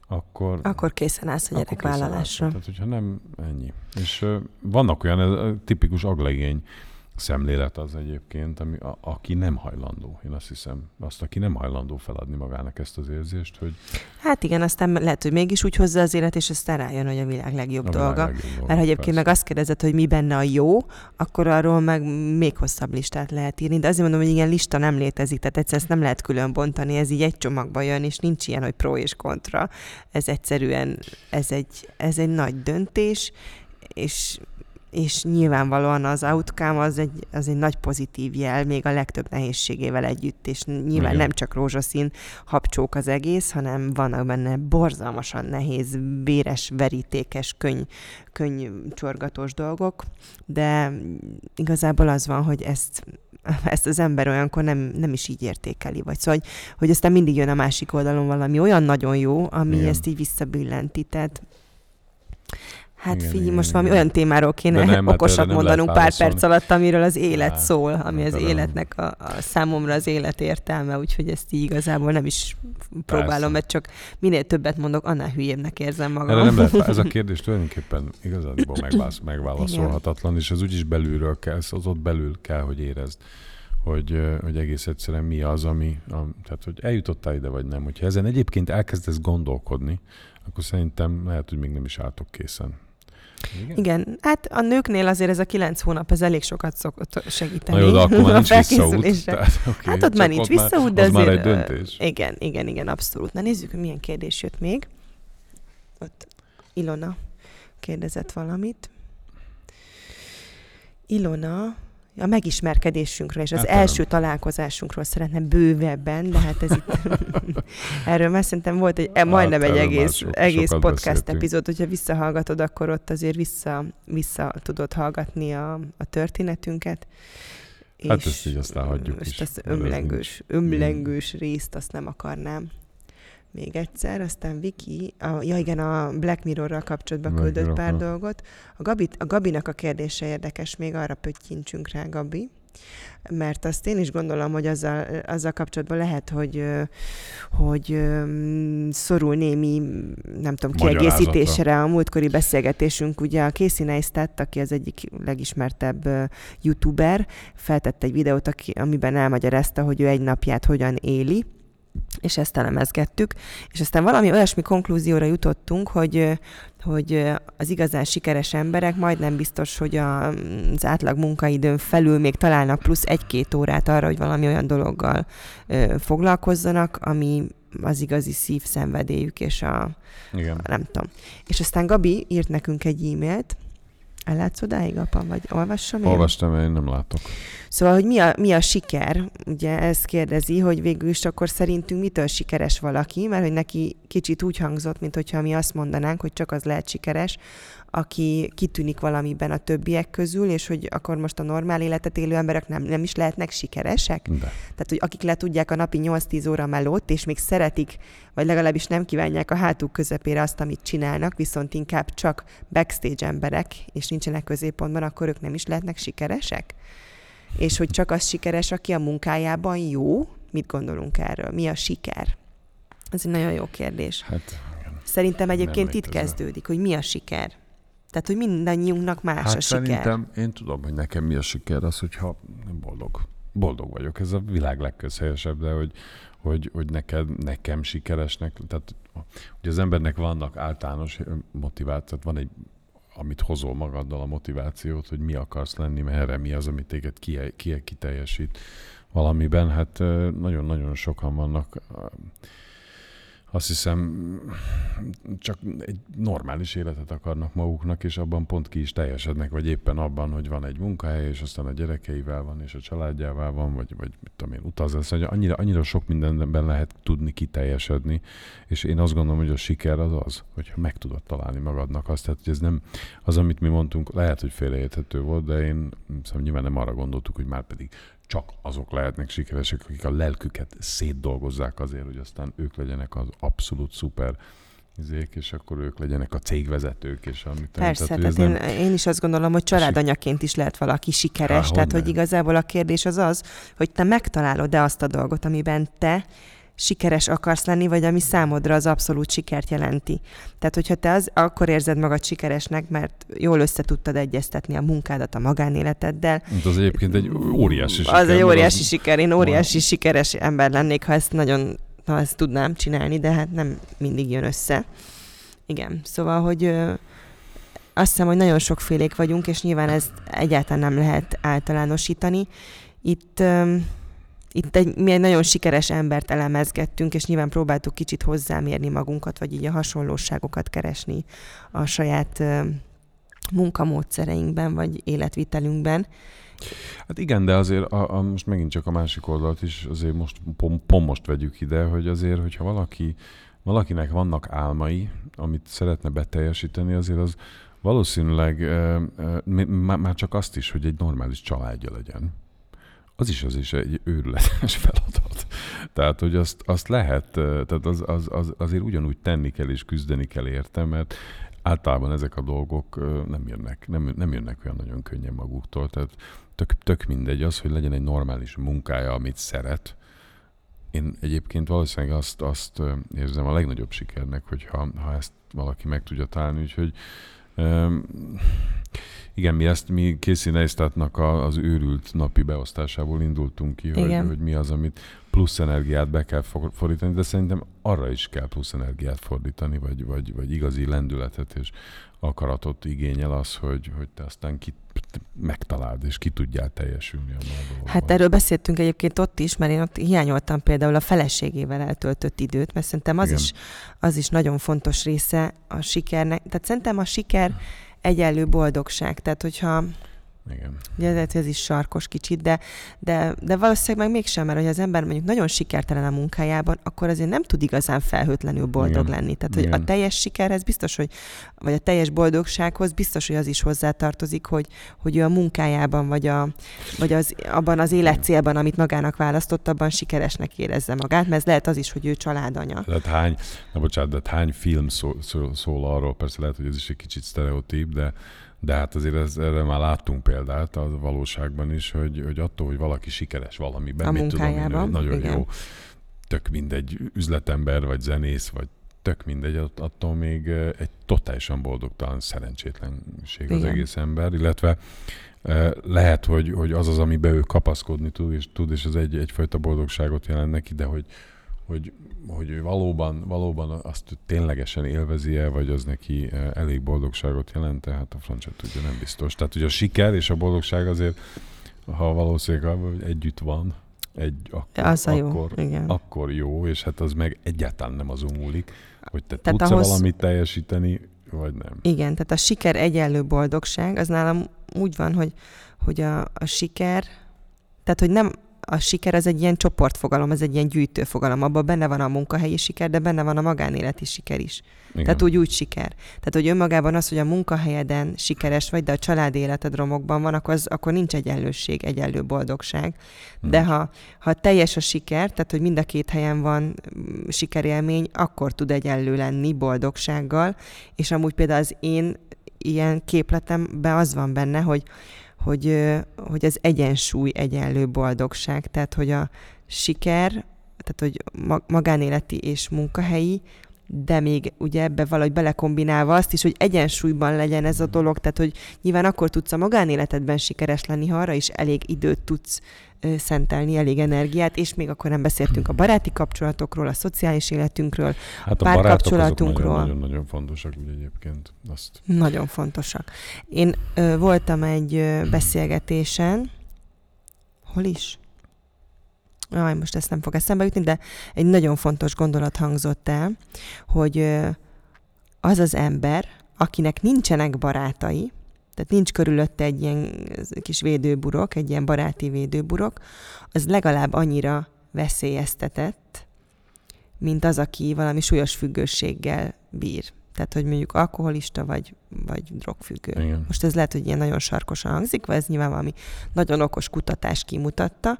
akkor... Akkor készen állsz a gyerekvállalásra. Tehát, hogyha nem, ennyi. És uh, vannak olyan ez, tipikus aglegény szemlélet az egyébként, ami, a, aki nem hajlandó. Én azt hiszem, azt, aki nem hajlandó feladni magának ezt az érzést, hogy... Hát igen, aztán lehet, hogy mégis úgy hozza az élet, és aztán rájön, hogy a világ legjobb a dolga. Világ legjobb dolga. Mert ha egyébként persze. meg azt kérdezed, hogy mi benne a jó, akkor arról meg még hosszabb listát lehet írni. De azért mondom, hogy igen, lista nem létezik, tehát egyszer ezt nem lehet külön bontani, ez így egy csomagba jön, és nincs ilyen, hogy pro és kontra. Ez egyszerűen, ez egy, ez egy nagy döntés, és és nyilvánvalóan az outcome az egy, az egy nagy pozitív jel, még a legtöbb nehézségével együtt, és nyilván Igen. nem csak rózsaszín habcsók az egész, hanem vannak benne borzalmasan nehéz, véres, verítékes, könyv, könyvcsorgatós dolgok, de igazából az van, hogy ezt ezt az ember olyankor nem, nem is így értékeli, vagy szóval, hogy, hogy aztán mindig jön a másik oldalon valami olyan nagyon jó, ami Igen. ezt így visszabillenti, tehát Hát igen, figyelj, most igen, valami igen. olyan témáról kéne nem, hát okosat mondanunk pár perc alatt, amiről az élet ja, szól, ami az életnek a, a számomra az élet értelme, úgyhogy ezt így igazából nem is próbálom, Persze. mert csak minél többet mondok, annál hülyébbnek érzem magam. Erre nem lehet, ez a [LAUGHS] kérdés tulajdonképpen igazából megválasz, megválaszolhatatlan, és ez úgyis belülről kell, az ott belül kell, hogy érezd hogy, hogy egész egyszerűen mi az, ami, a, tehát hogy eljutottál ide, vagy nem. Hogyha ezen egyébként elkezdesz gondolkodni, akkor szerintem lehet, hogy még nem is álltok készen. Igen? Igen, hát a nőknél azért ez a kilenc hónap, ez elég sokat szokott segíteni. Na jó, de akkor már nincs visszaút. Tehát, okay, hát ott már nincs visszaút, de az azért... már egy döntés. Igen, igen, igen, abszolút. Na nézzük, milyen kérdés jött még. Ott Ilona kérdezett valamit. Ilona a megismerkedésünkről és az hát első találkozásunkról szeretne bővebben, de hát ez itt, [LAUGHS] erről már szerintem volt egy, hát majdnem egy egész, sok, egész podcast beszéltünk. epizód, hogyha visszahallgatod, akkor ott azért vissza, vissza tudod hallgatni a, a történetünket. Hát és ezt így aztán hagyjuk most is. Ezt ömlengős, ömlengős részt azt nem akarnám még egyszer, aztán Viki, a, ja igen, a Black Mirrorral kapcsolatban Black küldött Mirror, pár dolgot. A, Gabi, a Gabinak a kérdése érdekes, még arra pöttyintsünk rá, Gabi mert azt én is gondolom, hogy azzal, azzal kapcsolatban lehet, hogy, hogy szorul némi, nem tudom, kiegészítésre a múltkori beszélgetésünk. Ugye a Casey Neistat, aki az egyik legismertebb youtuber, feltett egy videót, aki, amiben elmagyarázta, hogy ő egy napját hogyan éli, és ezt elemezgettük, és aztán valami olyasmi konklúzióra jutottunk, hogy, hogy az igazán sikeres emberek majdnem biztos, hogy a, az átlag munkaidőn felül még találnak plusz egy-két órát arra, hogy valami olyan dologgal ö, foglalkozzanak, ami az igazi szívszenvedélyük, és a, Igen. a nem tudom. És aztán Gabi írt nekünk egy e-mailt, Ellátsz odáig, apa, vagy olvassam én? Olvastam, én nem látok. Szóval, hogy mi a, mi a siker? Ugye ezt kérdezi, hogy végül is akkor szerintünk mitől sikeres valaki, mert hogy neki kicsit úgy hangzott, mint hogyha mi azt mondanánk, hogy csak az lehet sikeres, aki kitűnik valamiben a többiek közül, és hogy akkor most a normál életet élő emberek nem, nem is lehetnek sikeresek? De. Tehát, hogy akik le tudják a napi 8-10 óra melót, és még szeretik, vagy legalábbis nem kívánják a hátuk közepére azt, amit csinálnak, viszont inkább csak backstage emberek, és nincsenek középpontban, akkor ők nem is lehetnek sikeresek? És hogy csak az sikeres, aki a munkájában jó? Mit gondolunk erről? Mi a siker? Ez egy nagyon jó kérdés. Hát, Szerintem egyébként itt kezdődik, hogy mi a siker. Tehát, hogy mindannyiunknak más hát a siker. Szerintem én tudom, hogy nekem mi a siker, az, hogyha boldog. Boldog vagyok. Ez a világ legközhelyesebb, de hogy, hogy, hogy neked, nekem sikeresnek, tehát hogy az embernek vannak általános motivációt, van egy amit hozol magaddal a motivációt, hogy mi akarsz lenni, merre mi az, amit téged kiteljesít valamiben. Hát nagyon-nagyon sokan vannak azt hiszem csak egy normális életet akarnak maguknak, és abban pont ki is teljesednek, vagy éppen abban, hogy van egy munkahely, és aztán a gyerekeivel van, és a családjával van, vagy, vagy mit tudom én, utazás. Szóval annyira, annyira sok mindenben lehet tudni kiteljesedni, és én azt gondolom, hogy a siker az az, hogyha meg tudod találni magadnak azt, tehát hogy ez nem az, amit mi mondtunk, lehet, hogy félreérthető volt, de én szóval nyilván nem arra gondoltuk, hogy már pedig csak azok lehetnek sikeresek, akik a lelküket szétdolgozzák azért, hogy aztán ők legyenek az abszolút szuper izék, és akkor ők legyenek a cégvezetők, és amit Persze, tehát, tehát én, nem... én is azt gondolom, hogy családanyaként is lehet valaki sikeres, Há, tehát hogy igazából a kérdés az az, hogy te megtalálod-e azt a dolgot, amiben te sikeres akarsz lenni, vagy ami számodra az abszolút sikert jelenti. Tehát, hogyha te az, akkor érzed magad sikeresnek, mert jól össze tudtad egyeztetni a munkádat a magánéleteddel. Hát az egyébként egy óriási siker. Az egy óriási az... siker. Én óriási van. sikeres ember lennék, ha ezt nagyon, ha ezt tudnám csinálni, de hát nem mindig jön össze. Igen, szóval, hogy ö, azt hiszem, hogy nagyon sokfélék vagyunk, és nyilván ezt egyáltalán nem lehet általánosítani. Itt ö, itt egy, mi egy nagyon sikeres embert elemezgettünk, és nyilván próbáltuk kicsit hozzámérni magunkat, vagy így a hasonlóságokat keresni a saját munkamódszereinkben, vagy életvitelünkben. Hát igen, de azért a, a, most megint csak a másik oldalt is, azért most pont, pont most vegyük ide, hogy azért, hogyha valaki, valakinek vannak álmai, amit szeretne beteljesíteni, azért az valószínűleg e, e, már csak azt is, hogy egy normális családja legyen az is az is egy őrületes [LAUGHS] feladat. Tehát, hogy azt, azt lehet, tehát az, az, az, azért ugyanúgy tenni kell és küzdeni kell érte, mert általában ezek a dolgok nem jönnek, nem, nem jönnek olyan nagyon könnyen maguktól. Tehát tök, tök mindegy az, hogy legyen egy normális munkája, amit szeret. Én egyébként valószínűleg azt, azt érzem a legnagyobb sikernek, hogyha ha ezt valaki meg tudja találni, úgyhogy igen, mi ezt mi Casey Neistatnak az őrült napi beosztásából indultunk ki, hogy, hogy mi az, amit plusz energiát be kell fordítani, de szerintem arra is kell plusz energiát fordítani, vagy, vagy, vagy igazi lendületet és akaratot igényel az, hogy, hogy te aztán ki megtaláld, és ki tudjál teljesülni a dolgokban. Hát erről beszéltünk egyébként ott is, mert én ott hiányoltam például a feleségével eltöltött időt, mert szerintem az, is, az is nagyon fontos része a sikernek. Tehát szerintem a siker egyenlő boldogság. Tehát, hogyha igen. Ugye lehet, ez is sarkos kicsit, de, de, de valószínűleg meg mégsem, mert hogy az ember mondjuk nagyon sikertelen a munkájában, akkor azért nem tud igazán felhőtlenül boldog Igen. lenni. Tehát, hogy Igen. a teljes sikerhez biztos, hogy, vagy a teljes boldogsághoz biztos, hogy az is hozzátartozik, hogy, hogy ő a munkájában, vagy, a, vagy az, abban az életcélban, amit magának választott, abban sikeresnek érezze magát, mert ez lehet az is, hogy ő családanya. Tehát hány, na bocsánat, de hány film szól, szól, szól arról, persze lehet, hogy ez is egy kicsit sztereotíp, de de hát azért ez, erre már láttunk példát a valóságban is, hogy, hogy attól, hogy valaki sikeres valamiben, a mit tudom én, nagyon igen. jó, tök mindegy üzletember, vagy zenész, vagy tök mindegy, attól még egy totálisan boldogtalan szerencsétlenség az Igen. egész ember, illetve lehet, hogy, hogy az az, amiben ő kapaszkodni tud, és tud, és ez egy, egyfajta boldogságot jelent neki, de hogy, hogy, hogy ő valóban, valóban azt ténylegesen élvezi-e, vagy az neki e, elég boldogságot jelent, tehát a francia tudja, nem biztos. Tehát ugye a siker és a boldogság azért, ha valószínűleg együtt van, egy, akkor, az jó, akkor, igen. akkor jó, és hát az meg egyáltalán nem azon múlik, hogy te tehát tudsz ahhoz... valamit teljesíteni, vagy nem. Igen, tehát a siker egyenlő boldogság, az nálam úgy van, hogy, hogy a, a siker, tehát hogy nem a siker az egy ilyen csoportfogalom, ez egy ilyen gyűjtőfogalom. Abban benne van a munkahelyi siker, de benne van a magánéleti siker is. Igen. Tehát úgy úgy siker. Tehát, hogy önmagában az, hogy a munkahelyeden sikeres vagy, de a család életed romokban van, akkor, az, akkor nincs egyenlőség, egyenlő boldogság. De ha, ha teljes a siker, tehát, hogy mind a két helyen van mm, sikerélmény, akkor tud egyenlő lenni boldogsággal. És amúgy például az én ilyen képletemben az van benne, hogy hogy, hogy az egyensúly egyenlő boldogság, tehát hogy a siker, tehát hogy magánéleti és munkahelyi, de még ugye ebbe valahogy belekombinálva azt is, hogy egyensúlyban legyen ez a dolog, tehát hogy nyilván akkor tudsz a magánéletedben sikeres lenni, ha arra is elég időt tudsz szentelni, elég energiát, és még akkor nem beszéltünk a baráti kapcsolatokról, a szociális életünkről, hát a párkapcsolatunkról. Nagyon-nagyon fontosak egyébként. Azt. Nagyon fontosak. Én ö, voltam egy ö, beszélgetésen, hol is? Aj, most ezt nem fog eszembe jutni, de egy nagyon fontos gondolat hangzott el, hogy az az ember, akinek nincsenek barátai, tehát nincs körülötte egy ilyen kis védőburok, egy ilyen baráti védőburok, az legalább annyira veszélyeztetett, mint az, aki valami súlyos függőséggel bír. Tehát, hogy mondjuk alkoholista vagy vagy drogfüggő. Igen. Most ez lehet, hogy ilyen nagyon sarkosan hangzik, vagy ez nyilván valami nagyon okos kutatás kimutatta,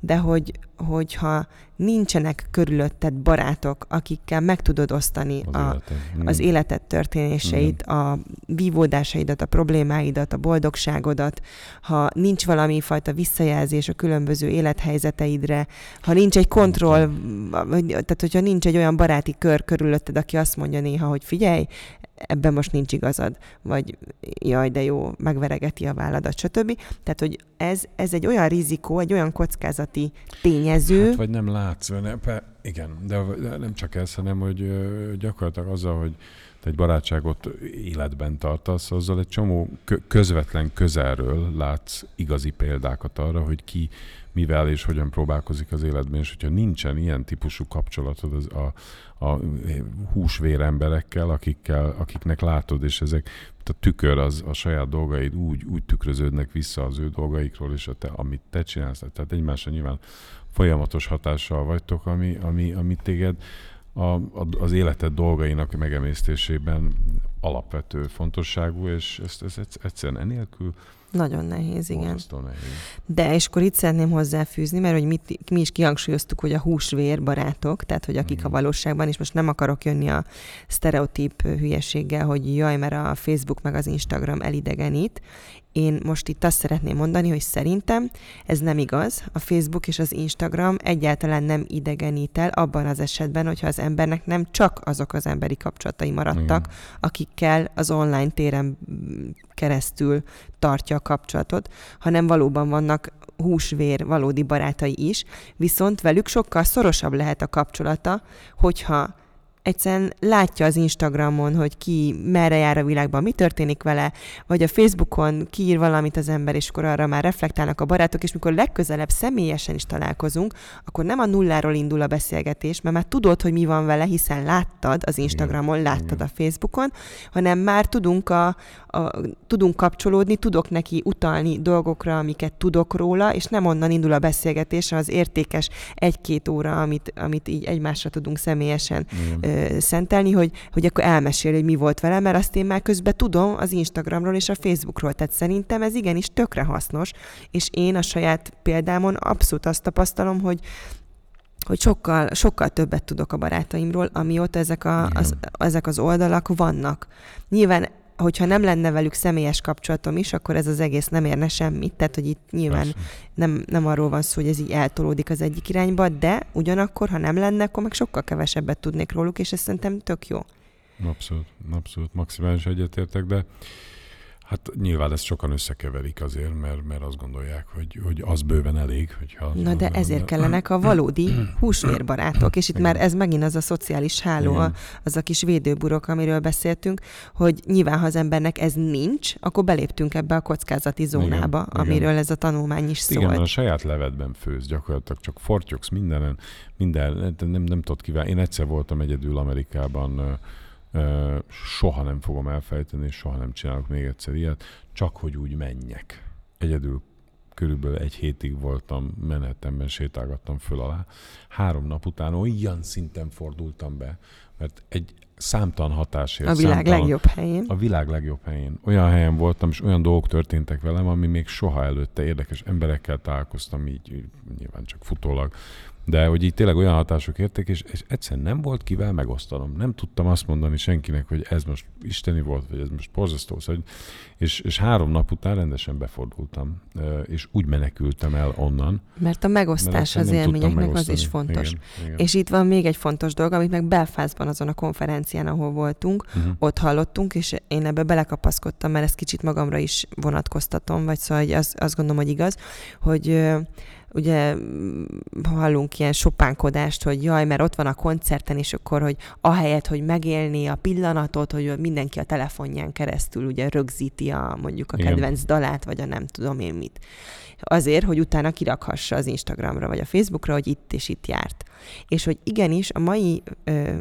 de hogy, hogyha nincsenek körülötted barátok, akikkel meg tudod osztani Az, a, életed. Igen. az életed történéseit, a vívódásaidat, a problémáidat, a boldogságodat, ha nincs valami fajta visszajelzés a különböző élethelyzeteidre, ha nincs egy kontroll, vagy- tehát hogyha nincs egy olyan baráti kör körülötted, aki azt mondja néha, hogy figyelj, ebben most nincs igazad, vagy jaj, de jó, megveregeti a válladat, stb. Tehát, hogy ez, ez egy olyan rizikó, egy olyan kockázati tényező, Hát, vagy nem látsz, pe- igen, de, nem csak ez, hanem hogy gyakorlatilag azzal, hogy te egy barátságot életben tartasz, azzal egy csomó kö- közvetlen közelről látsz igazi példákat arra, hogy ki mivel és hogyan próbálkozik az életben, és hogyha nincsen ilyen típusú kapcsolatod az a, a húsvér emberekkel, akikkel, akiknek látod, és ezek a tükör az a saját dolgaid úgy, úgy tükröződnek vissza az ő dolgaikról, és a te, amit te csinálsz, tehát egymásra nyilván folyamatos hatással vagytok, ami, ami, ami téged a, a, az életed dolgainak megemésztésében alapvető fontosságú, és ezt, ezt, ezt egyszerűen enélkül nagyon nehéz, igen. nehéz. De, és akkor itt szeretném hozzáfűzni, mert hogy mit, mi is kihangsúlyoztuk, hogy a húsvér barátok, tehát hogy akik Igen. a valóságban, és most nem akarok jönni a sztereotíp hülyeséggel, hogy jaj, mert a Facebook meg az Instagram elidegenít. Én most itt azt szeretném mondani, hogy szerintem ez nem igaz. A Facebook és az Instagram egyáltalán nem idegenít el abban az esetben, hogyha az embernek nem csak azok az emberi kapcsolatai maradtak, Igen. akikkel az online téren keresztül tartja a kapcsolatot, hanem valóban vannak húsvér valódi barátai is, viszont velük sokkal szorosabb lehet a kapcsolata, hogyha egyszerűen látja az Instagramon, hogy ki merre jár a világban, mi történik vele, vagy a Facebookon kiír valamit az ember, és akkor arra már reflektálnak a barátok, és mikor legközelebb személyesen is találkozunk, akkor nem a nulláról indul a beszélgetés, mert már tudod, hogy mi van vele, hiszen láttad az Instagramon, láttad a Facebookon, hanem már tudunk, a, a, tudunk kapcsolódni, tudok neki utalni dolgokra, amiket tudok róla, és nem onnan indul a beszélgetés, az értékes egy-két óra, amit, amit így egymásra tudunk személyesen Igen. Szentelni, hogy, hogy akkor elmesél, hogy mi volt vele, mert azt én már közben tudom az Instagramról és a Facebookról. Tehát szerintem ez igenis tökre hasznos, és én a saját példámon abszolút azt tapasztalom, hogy hogy sokkal, sokkal többet tudok a barátaimról, amióta ezek, a, az, ezek az oldalak vannak. Nyilván, hogyha nem lenne velük személyes kapcsolatom is, akkor ez az egész nem érne semmit. Tehát, hogy itt nyilván Persze. nem, nem arról van szó, hogy ez így eltolódik az egyik irányba, de ugyanakkor, ha nem lenne, akkor meg sokkal kevesebbet tudnék róluk, és ez szerintem tök jó. Abszolút, abszolút maximális egyetértek, de hát nyilván ezt sokan összekeverik azért, mert, mert azt gondolják, hogy, hogy az bőven elég. Hogyha Na de az- ezért kellenek a valódi húsvérbarátok, és itt Igen. már ez megint az a szociális háló, Igen. az a kis védőburok, amiről beszéltünk, hogy nyilván, ha az embernek ez nincs, akkor beléptünk ebbe a kockázati zónába, igen. amiről ez a tanulmány is Igen, mert szólt. a saját levedben főz, gyakorlatilag csak fortyogsz mindenen, minden, nem, nem, tudod kívánni. Én egyszer voltam egyedül Amerikában, soha nem fogom elfejteni, és soha nem csinálok még egyszer ilyet, csak hogy úgy menjek. Egyedül körülbelül egy hétig voltam, Manhattanben sétálgattam föl alá. Három nap után olyan szinten fordultam be, mert egy számtalan hatásért. A világ számtalan, legjobb helyén. a világ legjobb helyén. Olyan helyen voltam, és olyan dolgok történtek velem, ami még soha előtte érdekes emberekkel találkoztam, így, így nyilván csak futólag, de hogy így tényleg olyan hatások értek, és, és egyszerűen nem volt kivel megosztanom. Nem tudtam azt mondani senkinek, hogy ez most isteni volt, vagy ez most borzasztó. Szóval, és, és három nap után rendesen befordultam, és úgy menekültem el onnan. Mert a mert megosztás az nem tudtam élményeknek az is fontos. Igen, igen. És itt van még egy fontos dolog, amit meg Belfastban azon a konferencián, ahol voltunk, uh-huh. ott hallottunk, és én ebbe belekapaszkodtam, mert ezt kicsit magamra is vonatkoztatom, vagy szóval hogy az, azt gondolom, hogy igaz, hogy ugye mm, hallunk ilyen sopánkodást, hogy jaj, mert ott van a koncerten, és akkor, hogy ahelyett, hogy megélni a pillanatot, hogy mindenki a telefonján keresztül ugye rögzíti a mondjuk a Igen. kedvenc dalát, vagy a nem tudom én mit. Azért, hogy utána kirakhassa az Instagramra, vagy a Facebookra, hogy itt és itt járt. És hogy igenis a mai ö,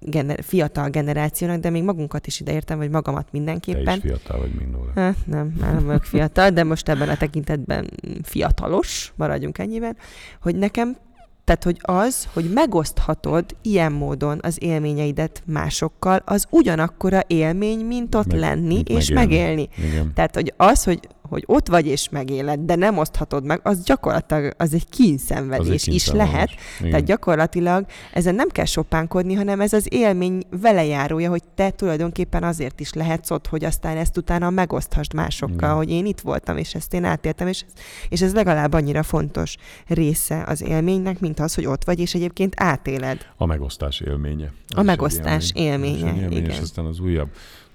gener- fiatal generációnak, de még magunkat is ideértem, vagy magamat Te mindenképpen, is fiatal vagy, mint Nóra. Hát nem, már nem vagyok fiatal, de most ebben a tekintetben fiatalos, maradjunk ennyiben, hogy nekem Tehát, hogy az, hogy megoszthatod ilyen módon az élményeidet másokkal, az ugyanakkora élmény, mint ott Meg- lenni mint és megélni. megélni. Igen. Tehát, hogy az, hogy, hogy ott vagy és megéled, de nem oszthatod meg, az gyakorlatilag az egy kínszenvedés Az egy is lehet. Igen. Tehát gyakorlatilag ezen nem kell sopánkodni, hanem ez az élmény velejárója, hogy te tulajdonképpen azért is lehetsz ott, hogy aztán ezt utána megoszthasd másokkal, Igen. hogy én itt voltam, és ezt én átéltem, és, és ez legalább annyira fontos része az élménynek, mint az, hogy ott vagy, és egyébként átéled. A megosztás élménye. A megosztás. Az élménye, egy élmény, És igen. aztán az újabb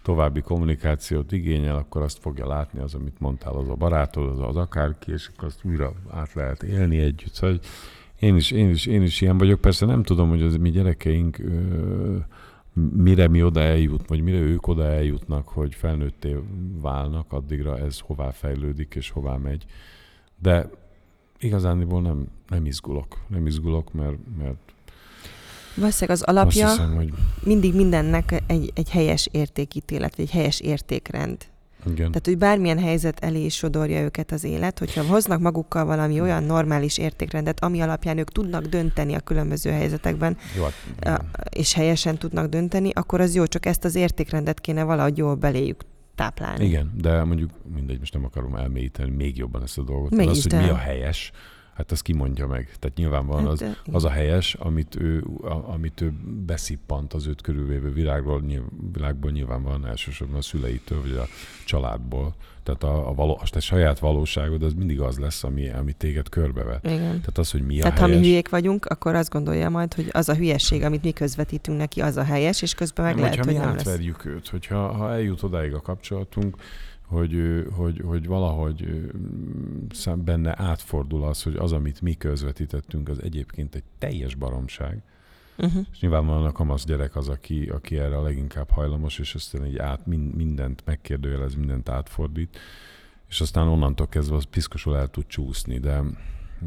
további kommunikációt igényel, akkor azt fogja látni az, amit mondtál, az a barátod, az, az akárki, és akkor azt újra át lehet élni együtt. Szóval én is, én is, én is ilyen vagyok. Persze nem tudom, hogy az mi gyerekeink mire mi oda eljut, vagy mire ők oda eljutnak, hogy felnőtté válnak, addigra ez hová fejlődik és hová megy. De igazániból nem, nem izgulok. Nem izgulok, mert, mert Valószínűleg az azt alapja hiszem, hogy mindig mindennek egy, egy helyes értékítélet, vagy egy helyes értékrend. igen. Tehát, hogy bármilyen helyzet elé is sodorja őket az élet, hogyha hoznak magukkal valami olyan normális értékrendet, ami alapján ők tudnak dönteni a különböző helyzetekben, Jó, hát, és helyesen tudnak dönteni, akkor az jó, csak ezt az értékrendet kéne valahogy jól beléjük táplálni. Igen, de mondjuk mindegy, most nem akarom elmélyíteni még jobban ezt a dolgot. mert az, hogy mi a helyes, hát azt kimondja meg. Tehát nyilvánvalóan az, de- az a helyes, amit ő, a, amit ő beszippant az őt körülvévő világról, nyilv, világból nyilvánvalóan elsősorban a szüleitől, vagy a családból. Tehát a, a, való, a te saját valóságod az mindig az lesz, ami, ami téged körbevet. Igen. Tehát az, hogy mi a Tehát ha mi helyes. hülyék vagyunk, akkor azt gondolja majd, hogy az a hülyeség, amit mi közvetítünk neki, az a helyes, és közben meg Nem, lehet, hogyha hogy mi nem lesz. átverjük őt, hogyha ha eljut odáig a kapcsolatunk, hogy, hogy, hogy valahogy benne átfordul az, hogy az, amit mi közvetítettünk, az egyébként egy teljes baromság. Uh-huh. És nyilvánvalóan a kamasz gyerek az, aki, aki erre a leginkább hajlamos, és aztán így át, min- mindent megkérdőjelez, mindent átfordít, és aztán onnantól kezdve az piszkosul el tud csúszni, de,